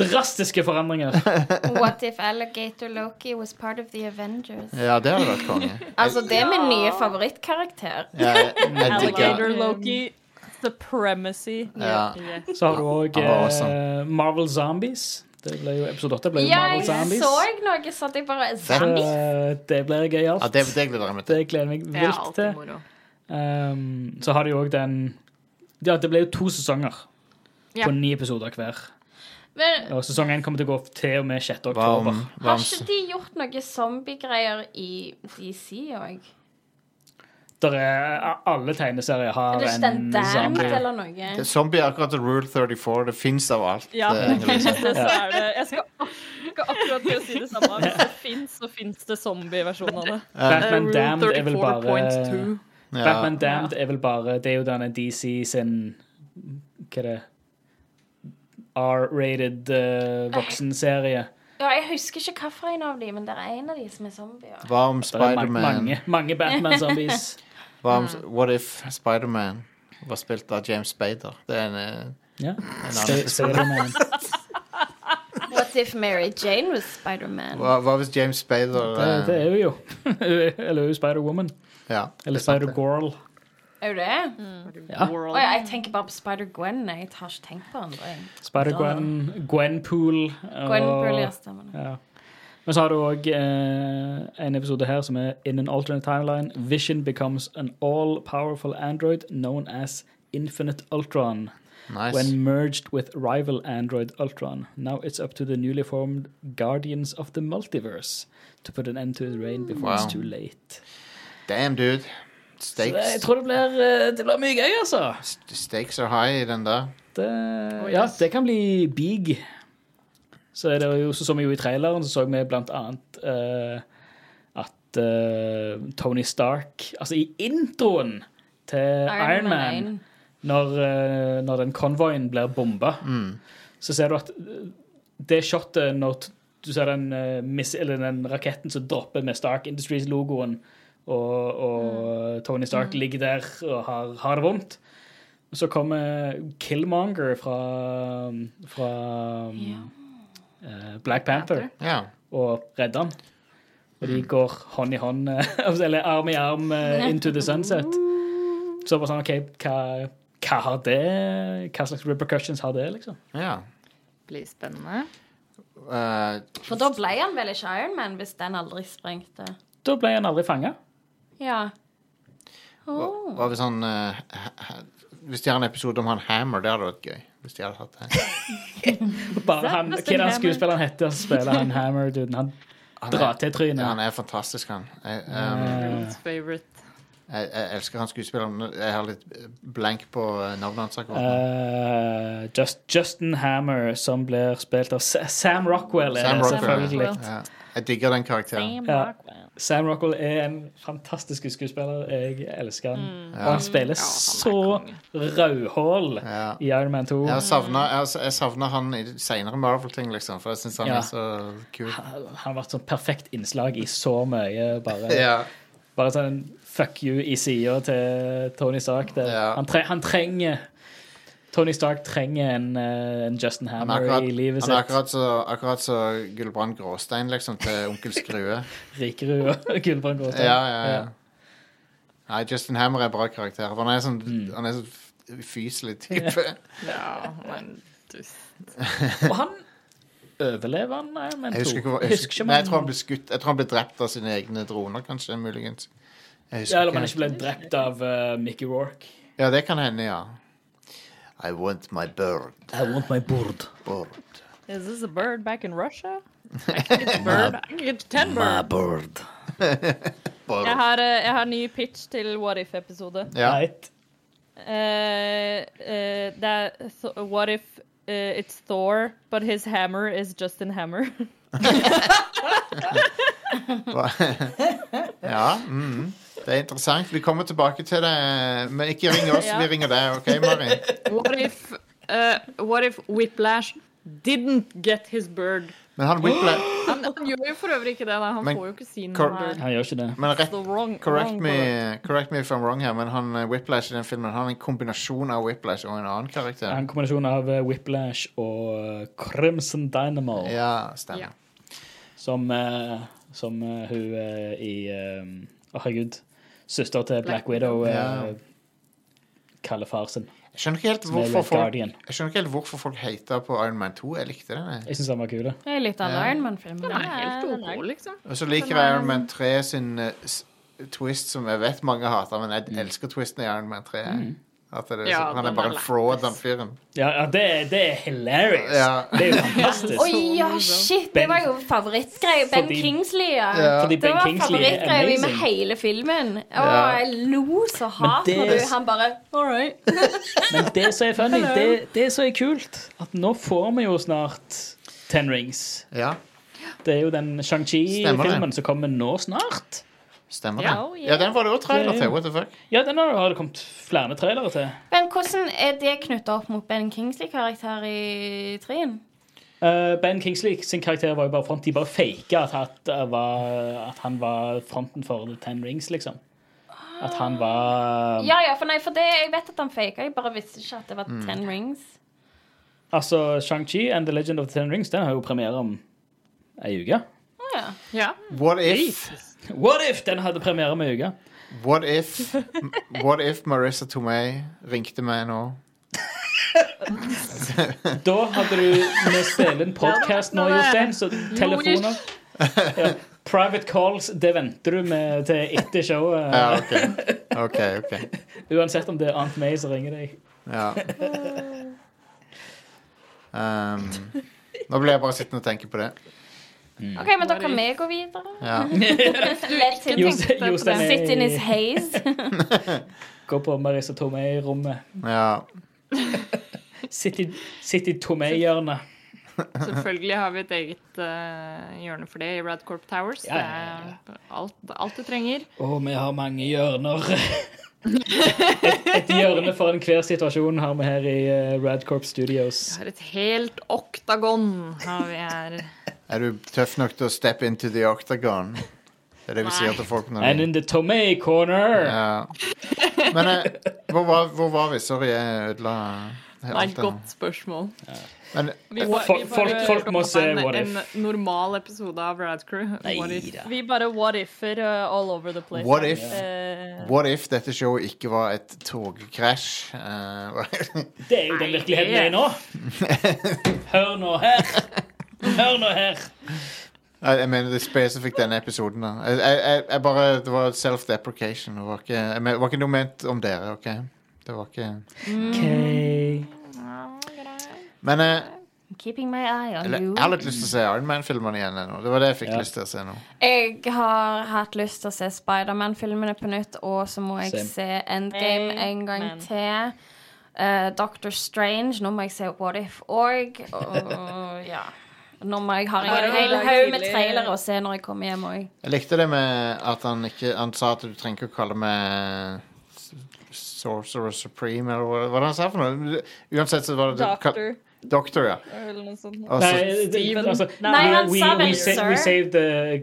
[SPEAKER 2] Drastiske forandringer. (laughs)
[SPEAKER 5] What if Alligator Loki was part of the Avengers?
[SPEAKER 3] ja, det hadde vært konge. (laughs)
[SPEAKER 5] Altså, det er min nye favorittkarakter.
[SPEAKER 3] Ja, (laughs)
[SPEAKER 4] Alligator Loki. Supremacy.
[SPEAKER 3] Ja.
[SPEAKER 2] Så har du òg
[SPEAKER 3] awesome. var.
[SPEAKER 2] Marvel Zombies. Det ble jo, episode 8 ble jo Marvel
[SPEAKER 5] jeg
[SPEAKER 2] Zombies.
[SPEAKER 5] så noe så at jeg bare
[SPEAKER 2] Så
[SPEAKER 5] Det,
[SPEAKER 2] det blir gøyalt.
[SPEAKER 3] Ja, det, det gleder jeg meg til.
[SPEAKER 2] Det gleder jeg meg vilt til. Um, så har de òg den Ja, det ble jo to sesonger
[SPEAKER 4] Ja.
[SPEAKER 2] på ni episoder hver.
[SPEAKER 5] Men
[SPEAKER 2] Og sesong én kommer til å gå til og med 6. Oktober.
[SPEAKER 3] Varm, varm.
[SPEAKER 5] har ikke de gjort noe zombiegreier i DC òg?
[SPEAKER 2] Der er, alle tegneserier har
[SPEAKER 5] Er det ikke
[SPEAKER 2] en
[SPEAKER 5] Damned
[SPEAKER 2] zombie.
[SPEAKER 5] eller noe?
[SPEAKER 3] det- Zombie er akkurat Rule 34. Det fins av alt.
[SPEAKER 4] Ja,
[SPEAKER 3] det, (laughs)
[SPEAKER 4] det, så er det Jeg skal, skal akkurat til å si det samme. Hvis det fins, så fins det zombie-versjonen av det.
[SPEAKER 2] Batman
[SPEAKER 4] Rule
[SPEAKER 2] Damned er vel bare
[SPEAKER 4] 34.2.
[SPEAKER 3] Ja.
[SPEAKER 2] Batman Damned er vel bare Det er jo denne DC sin Hva er det R-rated uh, voksenserie.
[SPEAKER 5] Ja, jeg husker ikke hvilken av de, men det er en av de som er zombier.
[SPEAKER 3] Hva om
[SPEAKER 2] er
[SPEAKER 3] Spiderman
[SPEAKER 2] mange, mange Batman-zombies. (laughs)
[SPEAKER 3] Hva om What if Spiderman var spilt av James Spader? Det er en, eh,
[SPEAKER 2] Ja.
[SPEAKER 3] en annen
[SPEAKER 2] Spider-Man. (laughs)
[SPEAKER 5] What if Mary Jane was Spider-Man?
[SPEAKER 3] hva, hva hvis James Spader
[SPEAKER 2] Det, det
[SPEAKER 3] eh,
[SPEAKER 2] er vi jo. (laughs) Eller hun er Spider-Woman.
[SPEAKER 3] Ja.
[SPEAKER 2] Eller
[SPEAKER 3] det er det.
[SPEAKER 2] Spider-Girl.
[SPEAKER 5] Er det? det?
[SPEAKER 2] Ja.
[SPEAKER 5] Oh, ja, jeg tenker bare på Spider-Gwen. Jeg har ikke tenkt på andre.
[SPEAKER 2] Spider-Gwen, Gwenpool
[SPEAKER 5] Gwenpool, ja, stemmer det.
[SPEAKER 2] Ja. Men så har du òg eh, en episode her som er In an alternate timeline. Vision becomes an all-powerful android known as Infinite Ultron.
[SPEAKER 3] Nice.
[SPEAKER 2] When merged with rival android Ultron. Now it's up to the newly formed Guardians of the Multiverse to put an end to the reign before it's too late.
[SPEAKER 3] Damn, dude.
[SPEAKER 2] Så det, jeg
[SPEAKER 3] Stakes,
[SPEAKER 2] tror det blir, eh, det blir mye gøy, altså.
[SPEAKER 3] stakes are high i den der.
[SPEAKER 2] Det, ja, det kan bli big. Så er det jo, så, så vi jo i traileren, så så vi blant annet uh, at uh, Tony Stark Altså i introen til Iron, Man,
[SPEAKER 5] 1.
[SPEAKER 2] når, uh, når den konvoien blir bomba, så ser du at det shotet når du ser den, miss, eller den raketten som dropper med Stark Industries-logoen, og, og Tony Stark ligger der og har, har det vondt. Så kommer Killmonger fra, fra eh, Black Panther
[SPEAKER 3] Ja.
[SPEAKER 2] og redder han. Og de går hånd i hånd, eh, (laughs) eller arm i arm eh, into the sunset. Så bare sånn, OK, hva, hva har det Hva slags repercussions har det, liksom?
[SPEAKER 3] ja.
[SPEAKER 1] Blir spennende.
[SPEAKER 3] Uh,
[SPEAKER 5] For da ble han vel ikke Iron Man hvis den aldri sprengte?
[SPEAKER 2] Da ble han aldri fanga.
[SPEAKER 5] Ja.
[SPEAKER 3] hva, hva hvis han uh, ha- ha- Hvis de har en episode om han Hammer, det hadde vært gøy. Hvis de hadde hatt det. (laughs)
[SPEAKER 2] Bare han, hva er det skuespilleren heter som spiller han Hammer-duden? Han
[SPEAKER 3] Han
[SPEAKER 2] drar til trynet.
[SPEAKER 3] han er fantastisk, han. Jeg, um, jeg, jeg elsker han skuespilleren. Jeg har litt blank på eh, navnet hans Uh.
[SPEAKER 2] Eh, Just, Justin Hammer, som blir spilt av Sa- Sam Rockwell,
[SPEAKER 3] Sam Rockwell.
[SPEAKER 2] selvfølgelig.
[SPEAKER 3] Ja. Jeg digger den karakteren.
[SPEAKER 4] Sam Rockwell.
[SPEAKER 2] Sam Rockwell er en fantastisk skuespiller. Jeg elsker han.
[SPEAKER 4] Mm.
[SPEAKER 2] Og han spiller så rødhål
[SPEAKER 3] Ja.
[SPEAKER 2] i Iron Man 2.
[SPEAKER 3] Jeg har jeg, jeg savner han i senere Marvel-ting, liksom, for jeg syns han
[SPEAKER 2] Ja.
[SPEAKER 3] er så kul.
[SPEAKER 2] Han har vært sånn perfekt innslag i så mye. Bare, (laughs)
[SPEAKER 3] Ja.
[SPEAKER 2] bare sånn fuck you i sida til Tony Stark.
[SPEAKER 3] Ja.
[SPEAKER 2] han, tre, han trenger Tony Stark trenger en, eh, en Justin Hammer
[SPEAKER 3] er akkurat,
[SPEAKER 2] i livet sitt.
[SPEAKER 3] han er akkurat så, akkurat så Gulbrand Gråstein, liksom, til Onkel Skrue. (laughs)
[SPEAKER 2] Rikerud og (laughs) Gulbrand Gråstein.
[SPEAKER 3] Ja, ja, ja. Nei, Justin Hammer er bra karakter. For han er sånn
[SPEAKER 2] Mm.
[SPEAKER 3] Han er så fyselig (laughs) type.
[SPEAKER 4] Ja, men dust.
[SPEAKER 2] Og han overlever han nei, men 2.
[SPEAKER 3] Jeg husker to.
[SPEAKER 2] Jeg husker
[SPEAKER 3] husker, nei, jeg tror han ble skutt Jeg tror han ble drept av sine egne droner, kanskje, muligens.
[SPEAKER 2] Ja, eller om han ikke ble drept av uh, Mickey Rourke.
[SPEAKER 3] Ja, det kan hende, ja. I want my bird.
[SPEAKER 2] I want my bird.
[SPEAKER 3] bird.
[SPEAKER 4] Is this a bird back in Russia? (laughs)
[SPEAKER 1] I can get Bird. I can get ten (laughs) bird.
[SPEAKER 4] Jeg har, eh, jeg har ny pitch til What If-episode.
[SPEAKER 3] Ja.
[SPEAKER 2] Right.
[SPEAKER 4] Eh, eh, det er Th What if eh, it's Thor, but his hammer is Justin Hammer? (laughs)
[SPEAKER 3] Ja. Mm. Det er interessant. Vi kommer tilbake til det. Men ikke ring oss,
[SPEAKER 4] Ja.
[SPEAKER 3] vi ringer deg. OK, Mari?
[SPEAKER 1] What if, uh, what if Whiplash didn't get his bird?
[SPEAKER 3] Men han Whiplash
[SPEAKER 1] Han, han gjør jo for øvrig ikke det. Han
[SPEAKER 3] Men
[SPEAKER 1] får jo ikke
[SPEAKER 3] si
[SPEAKER 1] noe.
[SPEAKER 2] Han gjør ikke det.
[SPEAKER 3] Men rett,
[SPEAKER 4] wrong,
[SPEAKER 3] correct,
[SPEAKER 4] wrong
[SPEAKER 3] me, correct me if I'm wrong her, men han eh, Whiplash i den filmen Han er en kombinasjon av Whiplash og en annen
[SPEAKER 2] er
[SPEAKER 3] karakter.
[SPEAKER 2] en kombinasjon av eh, Whiplash og eh, Crimson Dynamo.
[SPEAKER 3] Ja, stemmer.
[SPEAKER 1] Ja.
[SPEAKER 2] Som, eh, som hun i Å, herregud. Søster til Black, Widow eh,
[SPEAKER 3] Ja.
[SPEAKER 2] kaller far sin.
[SPEAKER 3] Jeg skjønner ikke helt
[SPEAKER 2] Som er
[SPEAKER 3] hvorfor
[SPEAKER 2] Red
[SPEAKER 3] folk
[SPEAKER 2] Guardian.
[SPEAKER 3] Jeg skjønner ikke helt hvorfor folk hater på Iron Man 2. Jeg likte den. jeg.
[SPEAKER 2] Jeg syns den var kul.
[SPEAKER 5] Jeg er litt av
[SPEAKER 3] Ja.
[SPEAKER 5] Iron Man-filmen.
[SPEAKER 1] Den er helt
[SPEAKER 4] er-
[SPEAKER 1] OK, liksom.
[SPEAKER 3] Og så liker jeg Iron Man 3 sin eh, s- twist, som jeg vet mange hater, men jeg elsker twisten i Iron Man 3. At det er
[SPEAKER 1] Ja,
[SPEAKER 3] han er bare en fraud, den fyren.
[SPEAKER 2] Ja, ja det, det er hilarious.
[SPEAKER 3] Ja.
[SPEAKER 2] Det er jo fantastisk.
[SPEAKER 5] Oi, ja, shit! Det var jo favorittgreia. Ben
[SPEAKER 2] Fordi-
[SPEAKER 5] Kingsley, ja.
[SPEAKER 2] Fordi ben Det
[SPEAKER 5] var
[SPEAKER 2] Kingsley
[SPEAKER 5] favorittgreia mi med hele filmen. Å,
[SPEAKER 3] Ja.
[SPEAKER 5] jeg lo så hardt når du Han bare All right. (laughs)
[SPEAKER 2] Men det som er funny, det, det som er kult, at nå får vi jo snart Ten Rings.
[SPEAKER 3] ja,
[SPEAKER 2] Det er jo den Shang-Chi-filmen som kommer nå snart.
[SPEAKER 3] Stemmer
[SPEAKER 1] Ja.
[SPEAKER 3] det.
[SPEAKER 4] Oh, yeah.
[SPEAKER 3] Ja, den var det òg trailer til. What the fuck?
[SPEAKER 2] Ja, den har har det kommet flere trailere til.
[SPEAKER 5] Men hvordan er det knytta opp mot Ben Kingsley-karakter i trien?
[SPEAKER 2] Uh, ben Kingsley sin karakter var jo bare front. De bare faka at, at, at han var fronten for The Ten Rings, liksom. At han var
[SPEAKER 5] Ja, ja, for nei, for det, jeg vet at han faka. Jeg bare visste ikke at det var
[SPEAKER 3] Mm.
[SPEAKER 5] Ten Rings.
[SPEAKER 2] Altså, Shang-Chi and The Legend of the Ten Rings Den har jo premiere om ei uke.
[SPEAKER 5] Å ja.
[SPEAKER 1] Ja.
[SPEAKER 3] What if
[SPEAKER 2] What if den hadde premiere med uka.
[SPEAKER 3] What if What if Marissa Tomei ringte meg nå? (laughs)
[SPEAKER 2] Da hadde du Vi spiller en podkast nå, Jostein, så telefoner ja. Private calls, det venter du med til etter showet.
[SPEAKER 3] Ja, OK. OK. ok (laughs)
[SPEAKER 2] Uansett om det er Aunt May som ringer deg.
[SPEAKER 3] Ja. (laughs) Um, nå ble jeg bare sittende og tenke på det.
[SPEAKER 5] OK, men da kan vi gå videre.
[SPEAKER 3] Ja. (laughs) (laughs)
[SPEAKER 5] Sit in his haze. (laughs)
[SPEAKER 2] Gå på Marisa Tomei-rommet.
[SPEAKER 3] ja.
[SPEAKER 2] Sitt i, Tomei-hjørnet.
[SPEAKER 1] Selvfølgelig har vi et eget uh, hjørne for det i Radcorp Towers.
[SPEAKER 2] Ja, ja,
[SPEAKER 1] er alt, alt du trenger.
[SPEAKER 2] Å, vi har mange hjørner. et, et hjørne for enhver situasjon har vi her i uh, Radcorp Studios.
[SPEAKER 1] Vi har et helt oktagon har vi her.
[SPEAKER 3] Er du tøff nok til å step into the octagon? Det er det vi sier til folk når
[SPEAKER 2] And
[SPEAKER 3] vi
[SPEAKER 2] in the tomay corner
[SPEAKER 3] ja. Men eh, hvor, var, hvor var vi? Sorry, jeg ødela
[SPEAKER 1] Det er
[SPEAKER 3] alt
[SPEAKER 1] et
[SPEAKER 3] det.
[SPEAKER 1] godt spørsmål.
[SPEAKER 3] Men
[SPEAKER 1] Vi
[SPEAKER 2] Folk- folk- folk må se What If.
[SPEAKER 1] en normal episode av. What if?
[SPEAKER 2] Neida.
[SPEAKER 4] Vi bare what if-er uh, all over the place.
[SPEAKER 3] what if
[SPEAKER 4] Eh,
[SPEAKER 3] What if dette showet ikke var et togkrasj? Eh, (laughs)
[SPEAKER 2] Det er jo den virkeligheten det er i nå. (laughs) Hør nå her. Hør nå her.
[SPEAKER 3] jeg, jeg mener det er spesifikt denne episoden. da jeg, jeg, jeg, bare, Det var self-deprecation. Det var ikke, jeg men, det var ikke noe ment om dere, OK? Det var ikke
[SPEAKER 2] Okay.
[SPEAKER 3] Men eh,
[SPEAKER 5] Keeping my eye on
[SPEAKER 3] eller,
[SPEAKER 5] you.
[SPEAKER 3] jeg har litt lyst til å se Iron Man-filmene igjen Nå. Det var det jeg fikk
[SPEAKER 2] Ja.
[SPEAKER 3] lyst til å se nå.
[SPEAKER 5] Jeg har hatt lyst til å se Spiderman-filmene på nytt, og så må jeg
[SPEAKER 2] Same.
[SPEAKER 5] se Endgame en gang
[SPEAKER 4] Amen.
[SPEAKER 5] til. Eh, Doctor Strange. Nå må jeg se What If òg. Og ja. Nå må jeg ha en hel haug med trailere å se når jeg kommer hjem òg.
[SPEAKER 3] Jeg likte det med at han ikke Han sa at du trenger ikke å kalle meg Sorcerer Supreme, eller hva var det han sa for noe? Uansett så var det
[SPEAKER 4] Doctor,
[SPEAKER 3] Doctor, ja.
[SPEAKER 4] eller noe sånt.
[SPEAKER 2] Nei, altså,
[SPEAKER 4] Nei,
[SPEAKER 5] han sa vel sir.
[SPEAKER 2] we saved the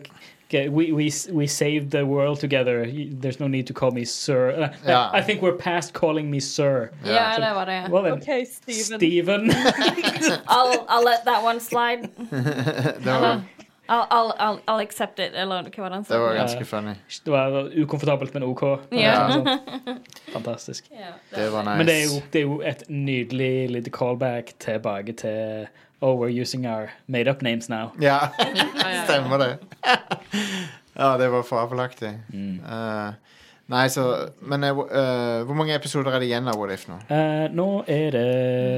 [SPEAKER 2] okay, we, we, we saved the world together. There's no need to call me sir. Uh,
[SPEAKER 3] yeah.
[SPEAKER 2] I think we're past calling me sir.
[SPEAKER 5] Ja, det var det.
[SPEAKER 2] Well then,
[SPEAKER 4] OK, Steven.
[SPEAKER 2] Steven. (laughs)
[SPEAKER 5] I'll, I'll let that one slide. (laughs)
[SPEAKER 3] no. var,
[SPEAKER 5] I'll, I'll, I'll, I'll accept it. Eller hva var det han
[SPEAKER 3] det var ganske funny.
[SPEAKER 2] Det var ukomfortabelt, men OK.
[SPEAKER 5] Ja.
[SPEAKER 2] Sånn. (laughs) Fantastisk.
[SPEAKER 5] Yeah,
[SPEAKER 3] Det var nice.
[SPEAKER 2] Men det er, jo, det er jo et nydelig lite callback tilbake til Oh, we're using our made up names now.
[SPEAKER 3] Ja. stemmer det. (laughs) ja, det var fabelaktig.
[SPEAKER 2] Mm.
[SPEAKER 3] Uh, Nei, så Men eh, eh, hvor mange episoder er det igjen av What If nå?
[SPEAKER 2] Uh, nå er det,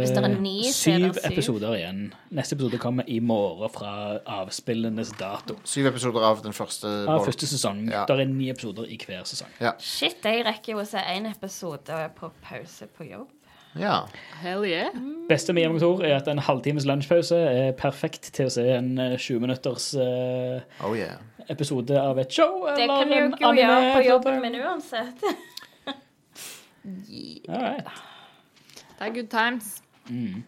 [SPEAKER 5] Hvis det er ni, er
[SPEAKER 2] syv
[SPEAKER 5] syv.
[SPEAKER 2] episoder igjen. Neste episode kommer i morgen fra avspillenes dato.
[SPEAKER 3] Syv episoder av den første
[SPEAKER 2] Av første sesong.
[SPEAKER 3] Ja.
[SPEAKER 2] Det er ni episoder i hver sesong.
[SPEAKER 5] Shit, jeg rekker jo å se én episode på pause på jobb.
[SPEAKER 3] Ja.
[SPEAKER 1] Hell yeah.
[SPEAKER 2] Beste med Hjemmekontor er at en halvtimes lunsjpause er perfekt til å se en eh, 20 minutters uh,
[SPEAKER 3] Oh yeah.
[SPEAKER 2] episode av et show.
[SPEAKER 5] Det
[SPEAKER 2] eller
[SPEAKER 5] kan
[SPEAKER 2] du
[SPEAKER 5] jo ikke gjøre på jobben min uansett. (laughs)
[SPEAKER 2] yeah.
[SPEAKER 1] Det er good times. Mm.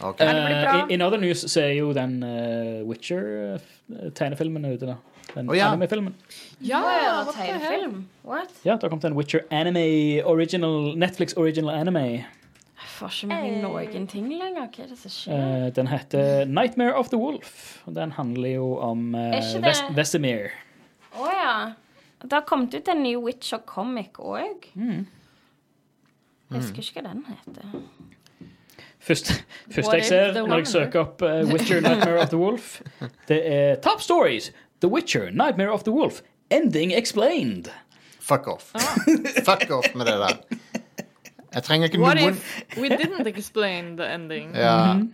[SPEAKER 1] Okay. Uh.
[SPEAKER 2] Eh, in, in other news så er jo den uh, Witcher-tegnefilmen ute, da. Den
[SPEAKER 3] oh, ja.
[SPEAKER 2] anime-filmen.
[SPEAKER 1] Ja, ja
[SPEAKER 5] tegnefilm. What?
[SPEAKER 2] Ja, det har kommet en Witcher anime original, Netflix original anime.
[SPEAKER 5] Jeg får ikke med meg noen ting lenger. Hva er det som skjer?
[SPEAKER 2] Eh, den heter Nightmare of the Wolf. Og den handler jo om uh, Vesemir.
[SPEAKER 5] Å ja. Det har kommet ut en ny Witcher-comic òg.
[SPEAKER 2] Mm.
[SPEAKER 5] Jeg husker ikke hva den heter.
[SPEAKER 2] Først, først jeg ser når jeg søker opp uh, Witcher Nightmare of the Wolf, det er Top Stories. The Witcher Nightmare of the Wolf. Ending explained.
[SPEAKER 3] Fuck off. (laughs) Fuck off med det der. Jeg trenger ikke
[SPEAKER 1] What
[SPEAKER 3] noen
[SPEAKER 1] if we didn't explain the ending?
[SPEAKER 3] ja,
[SPEAKER 2] Mhm.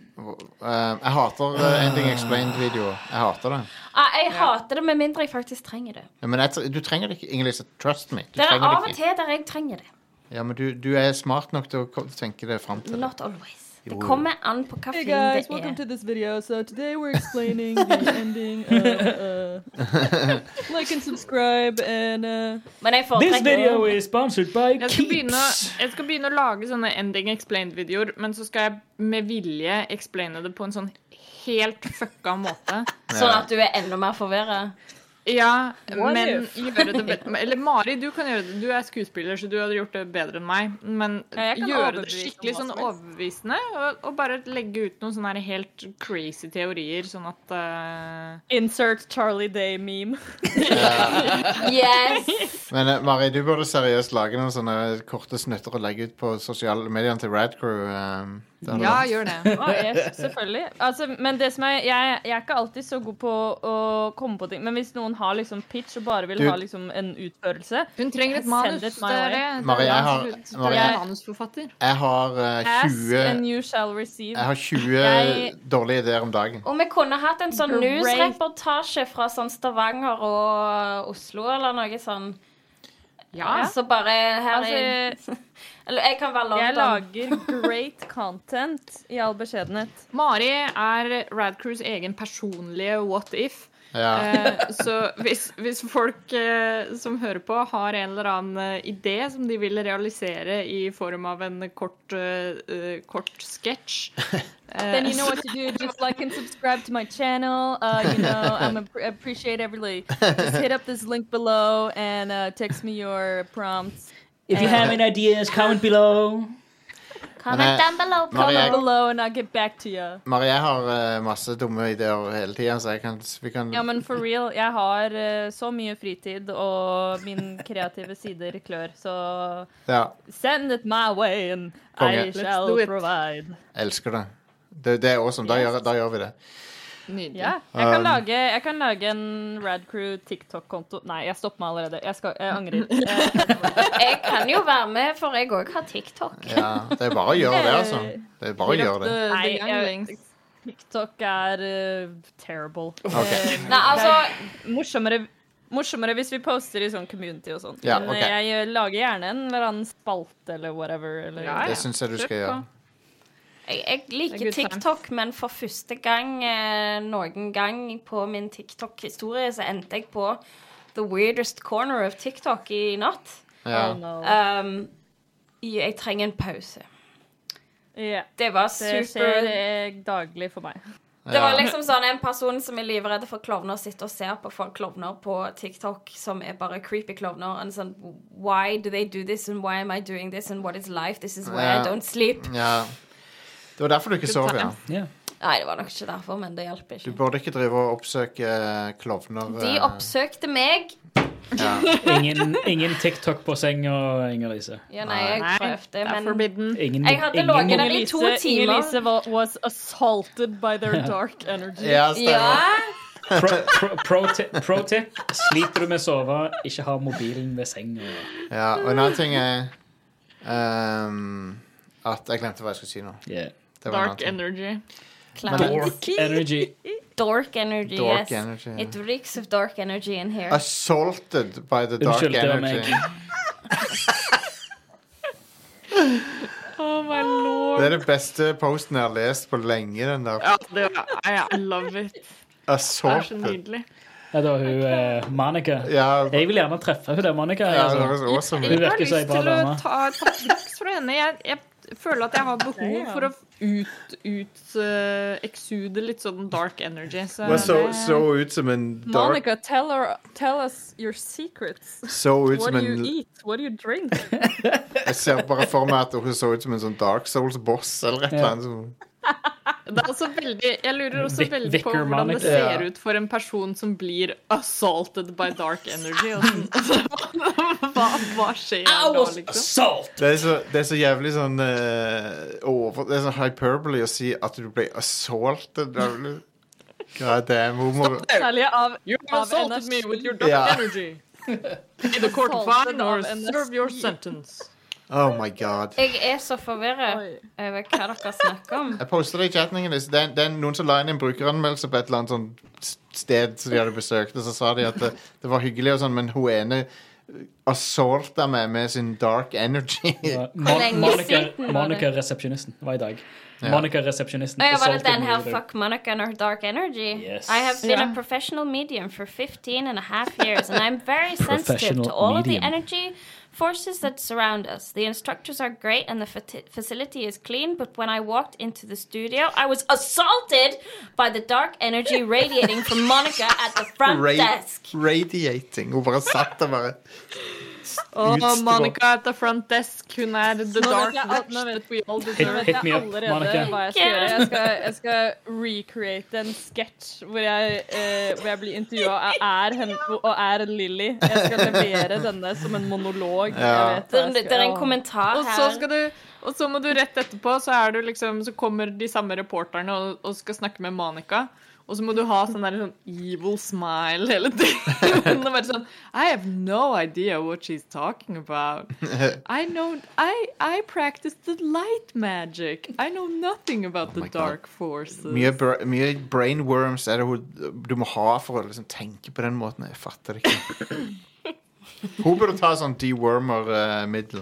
[SPEAKER 3] eh, Jeg hater eh, Ending Explained-videoer. Jeg hater det.
[SPEAKER 5] Ah, jeg hater det med mindre jeg faktisk trenger det.
[SPEAKER 3] Ja, men jeg, du trenger det ikke. Inger-Lise, trust me. Du
[SPEAKER 5] Det er av og til der jeg trenger det.
[SPEAKER 3] Ja, men du, du er smart nok til å tenke det fram til det.
[SPEAKER 5] Not always. Det kommer an på hva
[SPEAKER 4] Hey
[SPEAKER 5] film
[SPEAKER 4] guys,
[SPEAKER 5] det
[SPEAKER 4] welcome
[SPEAKER 5] er.
[SPEAKER 4] to this video. So today we're explaining the (laughs) ending. of uh, like and subscribe and uh,
[SPEAKER 5] Men jeg
[SPEAKER 2] This video is sponsored by
[SPEAKER 1] Jeg skal, begynne,
[SPEAKER 2] Keeps.
[SPEAKER 1] jeg skal begynne å lage sånne ending explained-videoer, men så skal jeg med vilje explaine det på en sånn helt fucka måte.
[SPEAKER 5] Sånn at du er enda mer forvirra.
[SPEAKER 1] Ja, men gjøre det bedre Eller Mari, du kan gjøre det. Du er skuespiller, så du hadde gjort det bedre enn meg. Men
[SPEAKER 4] Ja,
[SPEAKER 1] gjøre det skikkelig sånn overbevisende, og, og bare legge ut noen sånne helt crazy teorier, sånn at uh...
[SPEAKER 4] insert Charlie Day meme. (laughs)
[SPEAKER 5] Yes!
[SPEAKER 3] Men eh, Mari, du burde seriøst lage noen sånne korte snutter og legge ut på sosiale medier til Radcrew. Um, hadde
[SPEAKER 1] Ja,
[SPEAKER 3] vært-
[SPEAKER 1] gjør det.
[SPEAKER 4] Oh, yes, selvfølgelig. Altså, men det som er, jeg, jeg er ikke alltid så god på å komme på ting. Men hvis noen har liksom pitch og bare vil
[SPEAKER 3] Du-
[SPEAKER 4] ha liksom en utførelse
[SPEAKER 1] Hun trenger et manus. Det er det. Marie,
[SPEAKER 3] jeg har-
[SPEAKER 1] Marie,
[SPEAKER 4] jeg-.
[SPEAKER 3] Jeg har eh,
[SPEAKER 4] Ask
[SPEAKER 3] 20
[SPEAKER 4] and you shall receive.
[SPEAKER 3] Jeg har 20
[SPEAKER 4] Jeg-
[SPEAKER 3] dårlige ideer om dagen.
[SPEAKER 5] Og vi kunne hatt en sånn newsreportasje fra sånn Stavanger og Oslo, eller noe sånn.
[SPEAKER 1] Ja.
[SPEAKER 5] Så bare her er
[SPEAKER 4] Altså,
[SPEAKER 5] Eller jeg kan være
[SPEAKER 4] jeg lager great content i all beskjedenhet.
[SPEAKER 1] Mari er Radcrews egen personlige what if.
[SPEAKER 3] Ja.
[SPEAKER 1] Eh, så hvis, hvis folk eh, som hører på, har en eller annen eh, idé som de vil realisere i form av en kort, eh, kort sketsj (laughs)
[SPEAKER 4] Then you know (laughs) what to do. Just like and subscribe to my channel. Uh, you know, I'm ap- appreciate every. Just hit up this link below and uh, text me your prompts.
[SPEAKER 2] If you have any ideas, comment below.
[SPEAKER 5] Comment down below.
[SPEAKER 4] Comment below and I'll get back to you.
[SPEAKER 3] Marie jeg har uh, masse dumme ideer hele tida, så jeg kan, vi kan
[SPEAKER 4] Ja, men for real, jeg har uh, så mye fritid, og min kreative sider klør, så
[SPEAKER 3] Ja,
[SPEAKER 4] send it my way, and
[SPEAKER 3] Konge.
[SPEAKER 4] I shall provide.
[SPEAKER 3] jeg elsker det. Det, det er awesome. Da,
[SPEAKER 4] Yes.
[SPEAKER 3] gjør, da gjør vi det.
[SPEAKER 1] Nydelig.
[SPEAKER 4] Ja, jeg kan,
[SPEAKER 3] Um,
[SPEAKER 4] lage, jeg kan lage en Radcrew TikTok-konto. Nei, jeg stopper meg allerede. Jeg, skal, jeg angrer. (laughs) Eh,
[SPEAKER 5] Jeg kan jo være med, for jeg òg har TikTok.
[SPEAKER 3] Ja, det er bare å gjøre det, altså. Det er bare å gjøre det.
[SPEAKER 1] the
[SPEAKER 4] Nei, jeg- TikTok er uh, terrible.
[SPEAKER 3] Ok.
[SPEAKER 4] Eh,
[SPEAKER 5] Nei, altså
[SPEAKER 4] er morsommere, morsommere hvis vi poster i sånn community og sånn.
[SPEAKER 3] Ja,
[SPEAKER 4] Men eh, jeg lager gjerne en eller annen spalte eller whatever. Eller,
[SPEAKER 1] Ja, ja.
[SPEAKER 3] Det syns jeg du skal gjøre.
[SPEAKER 5] Jeg, jeg
[SPEAKER 1] er
[SPEAKER 5] liker. TikTok, men for første gang eh, noen gang på min TikTok-historie så endte jeg på the weirdest corner of TikTok i natt.
[SPEAKER 3] Ja.
[SPEAKER 4] Oh, no.
[SPEAKER 5] Um, jeg trenger en pause.
[SPEAKER 4] Yeah.
[SPEAKER 5] Det var
[SPEAKER 4] det
[SPEAKER 5] super
[SPEAKER 4] skjer eh, daglig for meg.
[SPEAKER 5] Det var liksom sånn en person som er livredd for klovner, sitter og ser på folk klovner på TikTok som er bare creepy klovner. Og sånn, Why do they do this, and why am I doing this, and what is life? This is why
[SPEAKER 3] yeah.
[SPEAKER 5] I don't sleep.
[SPEAKER 3] ja. Det var derfor du ikke sov, ja.
[SPEAKER 2] Yeah.
[SPEAKER 5] Nei, det var nok ikke derfor, men det hjelper ikke.
[SPEAKER 3] Du burde ikke drive og oppsøke eh, klovner.
[SPEAKER 5] De
[SPEAKER 3] eh,
[SPEAKER 5] oppsøkte meg.
[SPEAKER 3] ja. (laughs)
[SPEAKER 2] Ingen, ingen TikTok på senga, Inger-Lise.
[SPEAKER 5] Ja, nei, jeg prøvde,
[SPEAKER 1] det er
[SPEAKER 5] men
[SPEAKER 1] forbidden.
[SPEAKER 2] Ingen,
[SPEAKER 5] Jeg hadde ligget den i to timer.
[SPEAKER 4] Inger-Lise wa- was assaulted by their dark energy.
[SPEAKER 3] ja, stemmer.
[SPEAKER 5] Ja,
[SPEAKER 2] Pro, pro, pro, tip, pro tip. Sliter du med å sove, ikke ha mobilen ved senga.
[SPEAKER 3] Ja, og en annen ting er um, at Jeg glemte hva jeg skulle si nå.
[SPEAKER 2] Yeah.
[SPEAKER 3] Det var
[SPEAKER 4] Dark energy.
[SPEAKER 2] Dork energy.
[SPEAKER 5] Dork energy,
[SPEAKER 3] Dark
[SPEAKER 5] yes.
[SPEAKER 3] energy.
[SPEAKER 5] It reeks of dark energy in here.
[SPEAKER 3] Assaulted by the dark
[SPEAKER 2] Unnskyld,
[SPEAKER 3] energy. (laughs)
[SPEAKER 4] Oh my lord.
[SPEAKER 3] Det er den beste posten jeg har lest på lenge. Den der
[SPEAKER 4] Ja, det var, I, I love it. Det er så
[SPEAKER 3] Assaulted.
[SPEAKER 4] nydelig.
[SPEAKER 2] Ja, det var hun eh, Monica.
[SPEAKER 3] Ja,
[SPEAKER 2] Jeg vil gjerne treffe hun der Monica.
[SPEAKER 3] ja, det
[SPEAKER 2] Altså.
[SPEAKER 3] awesome
[SPEAKER 1] Jeg
[SPEAKER 2] Hun
[SPEAKER 3] ut.
[SPEAKER 1] har
[SPEAKER 2] virker så
[SPEAKER 1] lyst
[SPEAKER 2] bra
[SPEAKER 1] til å
[SPEAKER 2] dame.
[SPEAKER 1] ta et par triks fra henne. Jeg, jeg føler at jeg har behov for å ut, ut uh, eksude litt sånn dark energy. Så
[SPEAKER 3] well, so,
[SPEAKER 1] det-
[SPEAKER 3] så ut som en dark
[SPEAKER 4] Monica, tell, her, tell us your secrets.
[SPEAKER 3] So ut
[SPEAKER 4] What
[SPEAKER 3] som
[SPEAKER 4] do you
[SPEAKER 3] en
[SPEAKER 4] eat? What do you drink? (laughs)
[SPEAKER 3] Jeg ser bare for meg at hun så ut som en sånn Dark Souls-boss eller et eller annet. Som-
[SPEAKER 1] Det er også veldig, jeg lurer også
[SPEAKER 2] Vic-
[SPEAKER 1] veldig på hvordan det ser
[SPEAKER 3] Ja.
[SPEAKER 1] ut for en person som blir assaulted by dark energy. Og sånn. (laughs) hva, hva skjer da, liksom?
[SPEAKER 3] Det er så, det er så jævlig sånn uh, over, Det er sånn hyperbole å si at du ble assaulted. God damn, hun må
[SPEAKER 4] Særlig av,
[SPEAKER 1] You
[SPEAKER 4] have
[SPEAKER 1] assaulted me with your dark energy. In the court
[SPEAKER 4] of
[SPEAKER 1] fine or serve your sentence.
[SPEAKER 3] Oh my god.
[SPEAKER 5] Jeg er så forvirret over hva dere snakker om.
[SPEAKER 3] Jeg poster det i chatten. Agnes. Det, er- det er noen som la inn en brukeranmeldelse på et eller annet sånn sted som de hadde besøkt, og så sa de at det, det var hyggelig og sånn, men hun ene assaulta meg med sin dark energy.
[SPEAKER 2] Ja, (laughs)
[SPEAKER 5] Hvor
[SPEAKER 2] Mon
[SPEAKER 5] lenge
[SPEAKER 2] Monica,
[SPEAKER 5] siden var det?
[SPEAKER 2] Monica resepsjonisten. Det var i dag.
[SPEAKER 3] Ja.
[SPEAKER 2] Monica resepsjonisten.
[SPEAKER 5] Oh, yeah, var det
[SPEAKER 2] assaulted
[SPEAKER 5] den her Fuck Monica and her dark energy?
[SPEAKER 2] Yes.
[SPEAKER 5] I have been
[SPEAKER 1] Yeah.
[SPEAKER 5] a professional medium for 15 and a half years, and I'm very sensitive
[SPEAKER 2] Professional
[SPEAKER 5] to all of
[SPEAKER 2] medium.
[SPEAKER 5] the energy forces that surround us. The instructors are great and the facility is clean, but when I walked into the studio, I was assaulted by the dark energy radiating from Monica at the front
[SPEAKER 3] Ra
[SPEAKER 5] desk.
[SPEAKER 3] radiating. Hun bare satt der bare Utstrål-
[SPEAKER 1] Monica at the front desk, hun er the
[SPEAKER 4] Nå
[SPEAKER 1] dark
[SPEAKER 4] vet jeg-
[SPEAKER 1] witch
[SPEAKER 4] nå vet-
[SPEAKER 1] that we all deserve.
[SPEAKER 4] vet
[SPEAKER 2] Hit
[SPEAKER 4] jeg
[SPEAKER 2] me up,
[SPEAKER 4] allerede
[SPEAKER 2] Monica.
[SPEAKER 4] hva jeg skal gjøre. Jeg skal, jeg skal recreate en sketsj hvor, eh, hvor jeg blir intervjua og er, er en Lilly. Jeg skal levere denne som en monolog.
[SPEAKER 3] Ja.
[SPEAKER 4] Jeg vet hva
[SPEAKER 5] Det, det er en kommentar
[SPEAKER 1] Og så,
[SPEAKER 5] her.
[SPEAKER 1] skal du, og så må du rett etterpå, så, er du liksom, så kommer de samme reporterne og, og skal snakke med Monica. Og så må du ha sånn der, sånn evil smile hele tiden. (laughs) og bare sånn I have no idea what she's talking about. I know I, I practice the light magic. I know nothing about the
[SPEAKER 3] dark God.
[SPEAKER 1] forces.
[SPEAKER 3] Mye, bra- mye brainworms er det hun, du må ha for å liksom tenke på den måten. Jeg fatter det ikke. (laughs) Hun burde ta sånn dewormer-middel.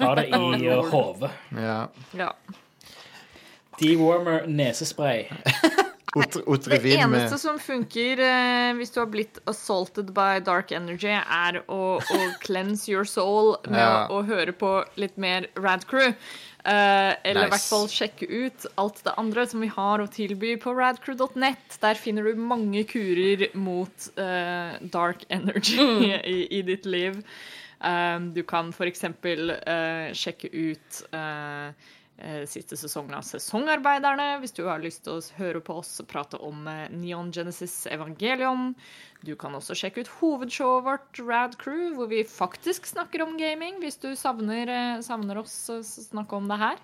[SPEAKER 2] Ta det i uh, (laughs) hodet.
[SPEAKER 3] ja.
[SPEAKER 1] Ja.
[SPEAKER 2] Dewormer nesespray.
[SPEAKER 3] Ot-
[SPEAKER 1] Det eneste
[SPEAKER 3] med
[SPEAKER 1] som funker eh, hvis du har blitt assaulted by dark energy, er å, å cleanse your soul med
[SPEAKER 3] Ja.
[SPEAKER 1] å, å høre på litt mer Rad Crew. Eh, eller i
[SPEAKER 3] Nice.
[SPEAKER 1] hvert fall sjekke ut alt det andre som vi har å tilby på radcrew.net. Der finner du mange kurer mot eh, dark energy (laughs) i, i ditt liv. Um, du kan f.eks. Uh, sjekke ut eh, eh, siste sesongen av Sesongarbeiderne, hvis du har lyst til å høre på oss prate om eh, Neon Genesis Evangelion. Du kan også sjekke ut hovedshowet vårt, Rad Crew, hvor vi faktisk snakker om gaming, hvis du savner, eh, savner oss snakke om det her.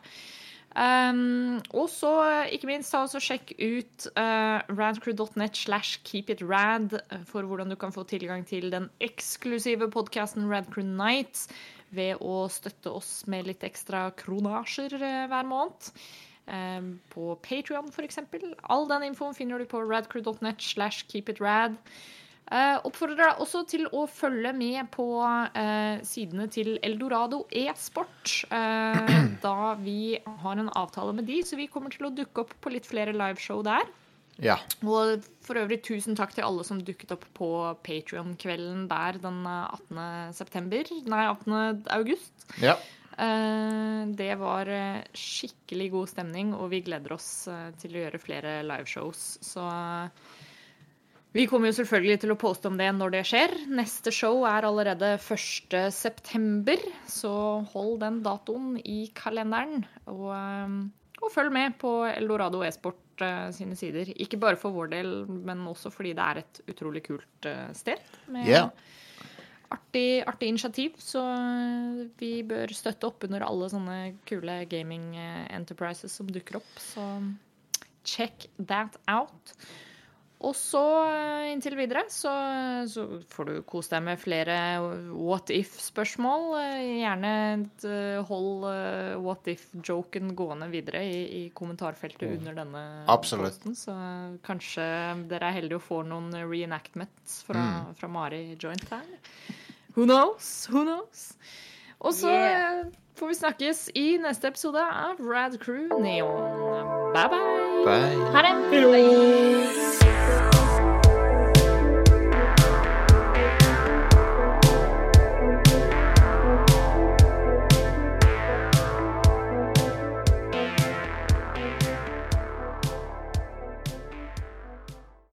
[SPEAKER 1] Um, og så, eh, ikke minst, ta også sjekk ut uh, radcrew.net slash keepitrad eh, for hvordan du kan få tilgang til den eksklusive podkasten Radcrew Nights ved å støtte oss med litt ekstra kronasjer eh, hver måned. Um, på Patrion, eksempel. All den infoen finner du på radcrew.net slash keepitrad. Uh, oppfordrer deg også til å følge med på uh, sidene til Eldorado e-sport. Uh, (clears throat) da vi har en avtale med de, så vi kommer til å dukke opp på litt flere liveshow der.
[SPEAKER 3] Ja.
[SPEAKER 1] Og for øvrig tusen takk til alle som dukket opp på Patrion-kvelden der den eh, 18. september, nei 18. august.
[SPEAKER 3] ja.
[SPEAKER 1] Eh, det var eh, skikkelig god stemning, og vi gleder oss eh, til å gjøre flere liveshows. Så eh, vi kommer jo selvfølgelig til å poste om det når det skjer. Neste show er allerede 1. september, så hold den datoen i kalenderen. Og, eh, og følg med på Eldorado e-sport eh, sine sider. Ikke bare for vår del, men også fordi det er et utrolig kult uh, sted. Med
[SPEAKER 3] yeah.
[SPEAKER 1] artig, artig initiativ, så eh, vi bør støtte opp under alle sånne kule gaming enterprises som dukker opp. Så check that out. Og så, eh, inntil videre, så, så får du kose deg med flere what if-spørsmål. Eh, Gjerne eh, hold what if-joken gående videre i, i kommentarfeltet under denne
[SPEAKER 3] Absolutt.
[SPEAKER 1] posten. Så kanskje dere er heldige og får noen reenactments fra, fra Mari Joint her. Who knows? Who knows? Og så
[SPEAKER 5] Yeah.
[SPEAKER 1] Får vi snakkes i neste episode av Rad Crew Neon. Bye, bye!
[SPEAKER 3] Bye.
[SPEAKER 5] Ha det.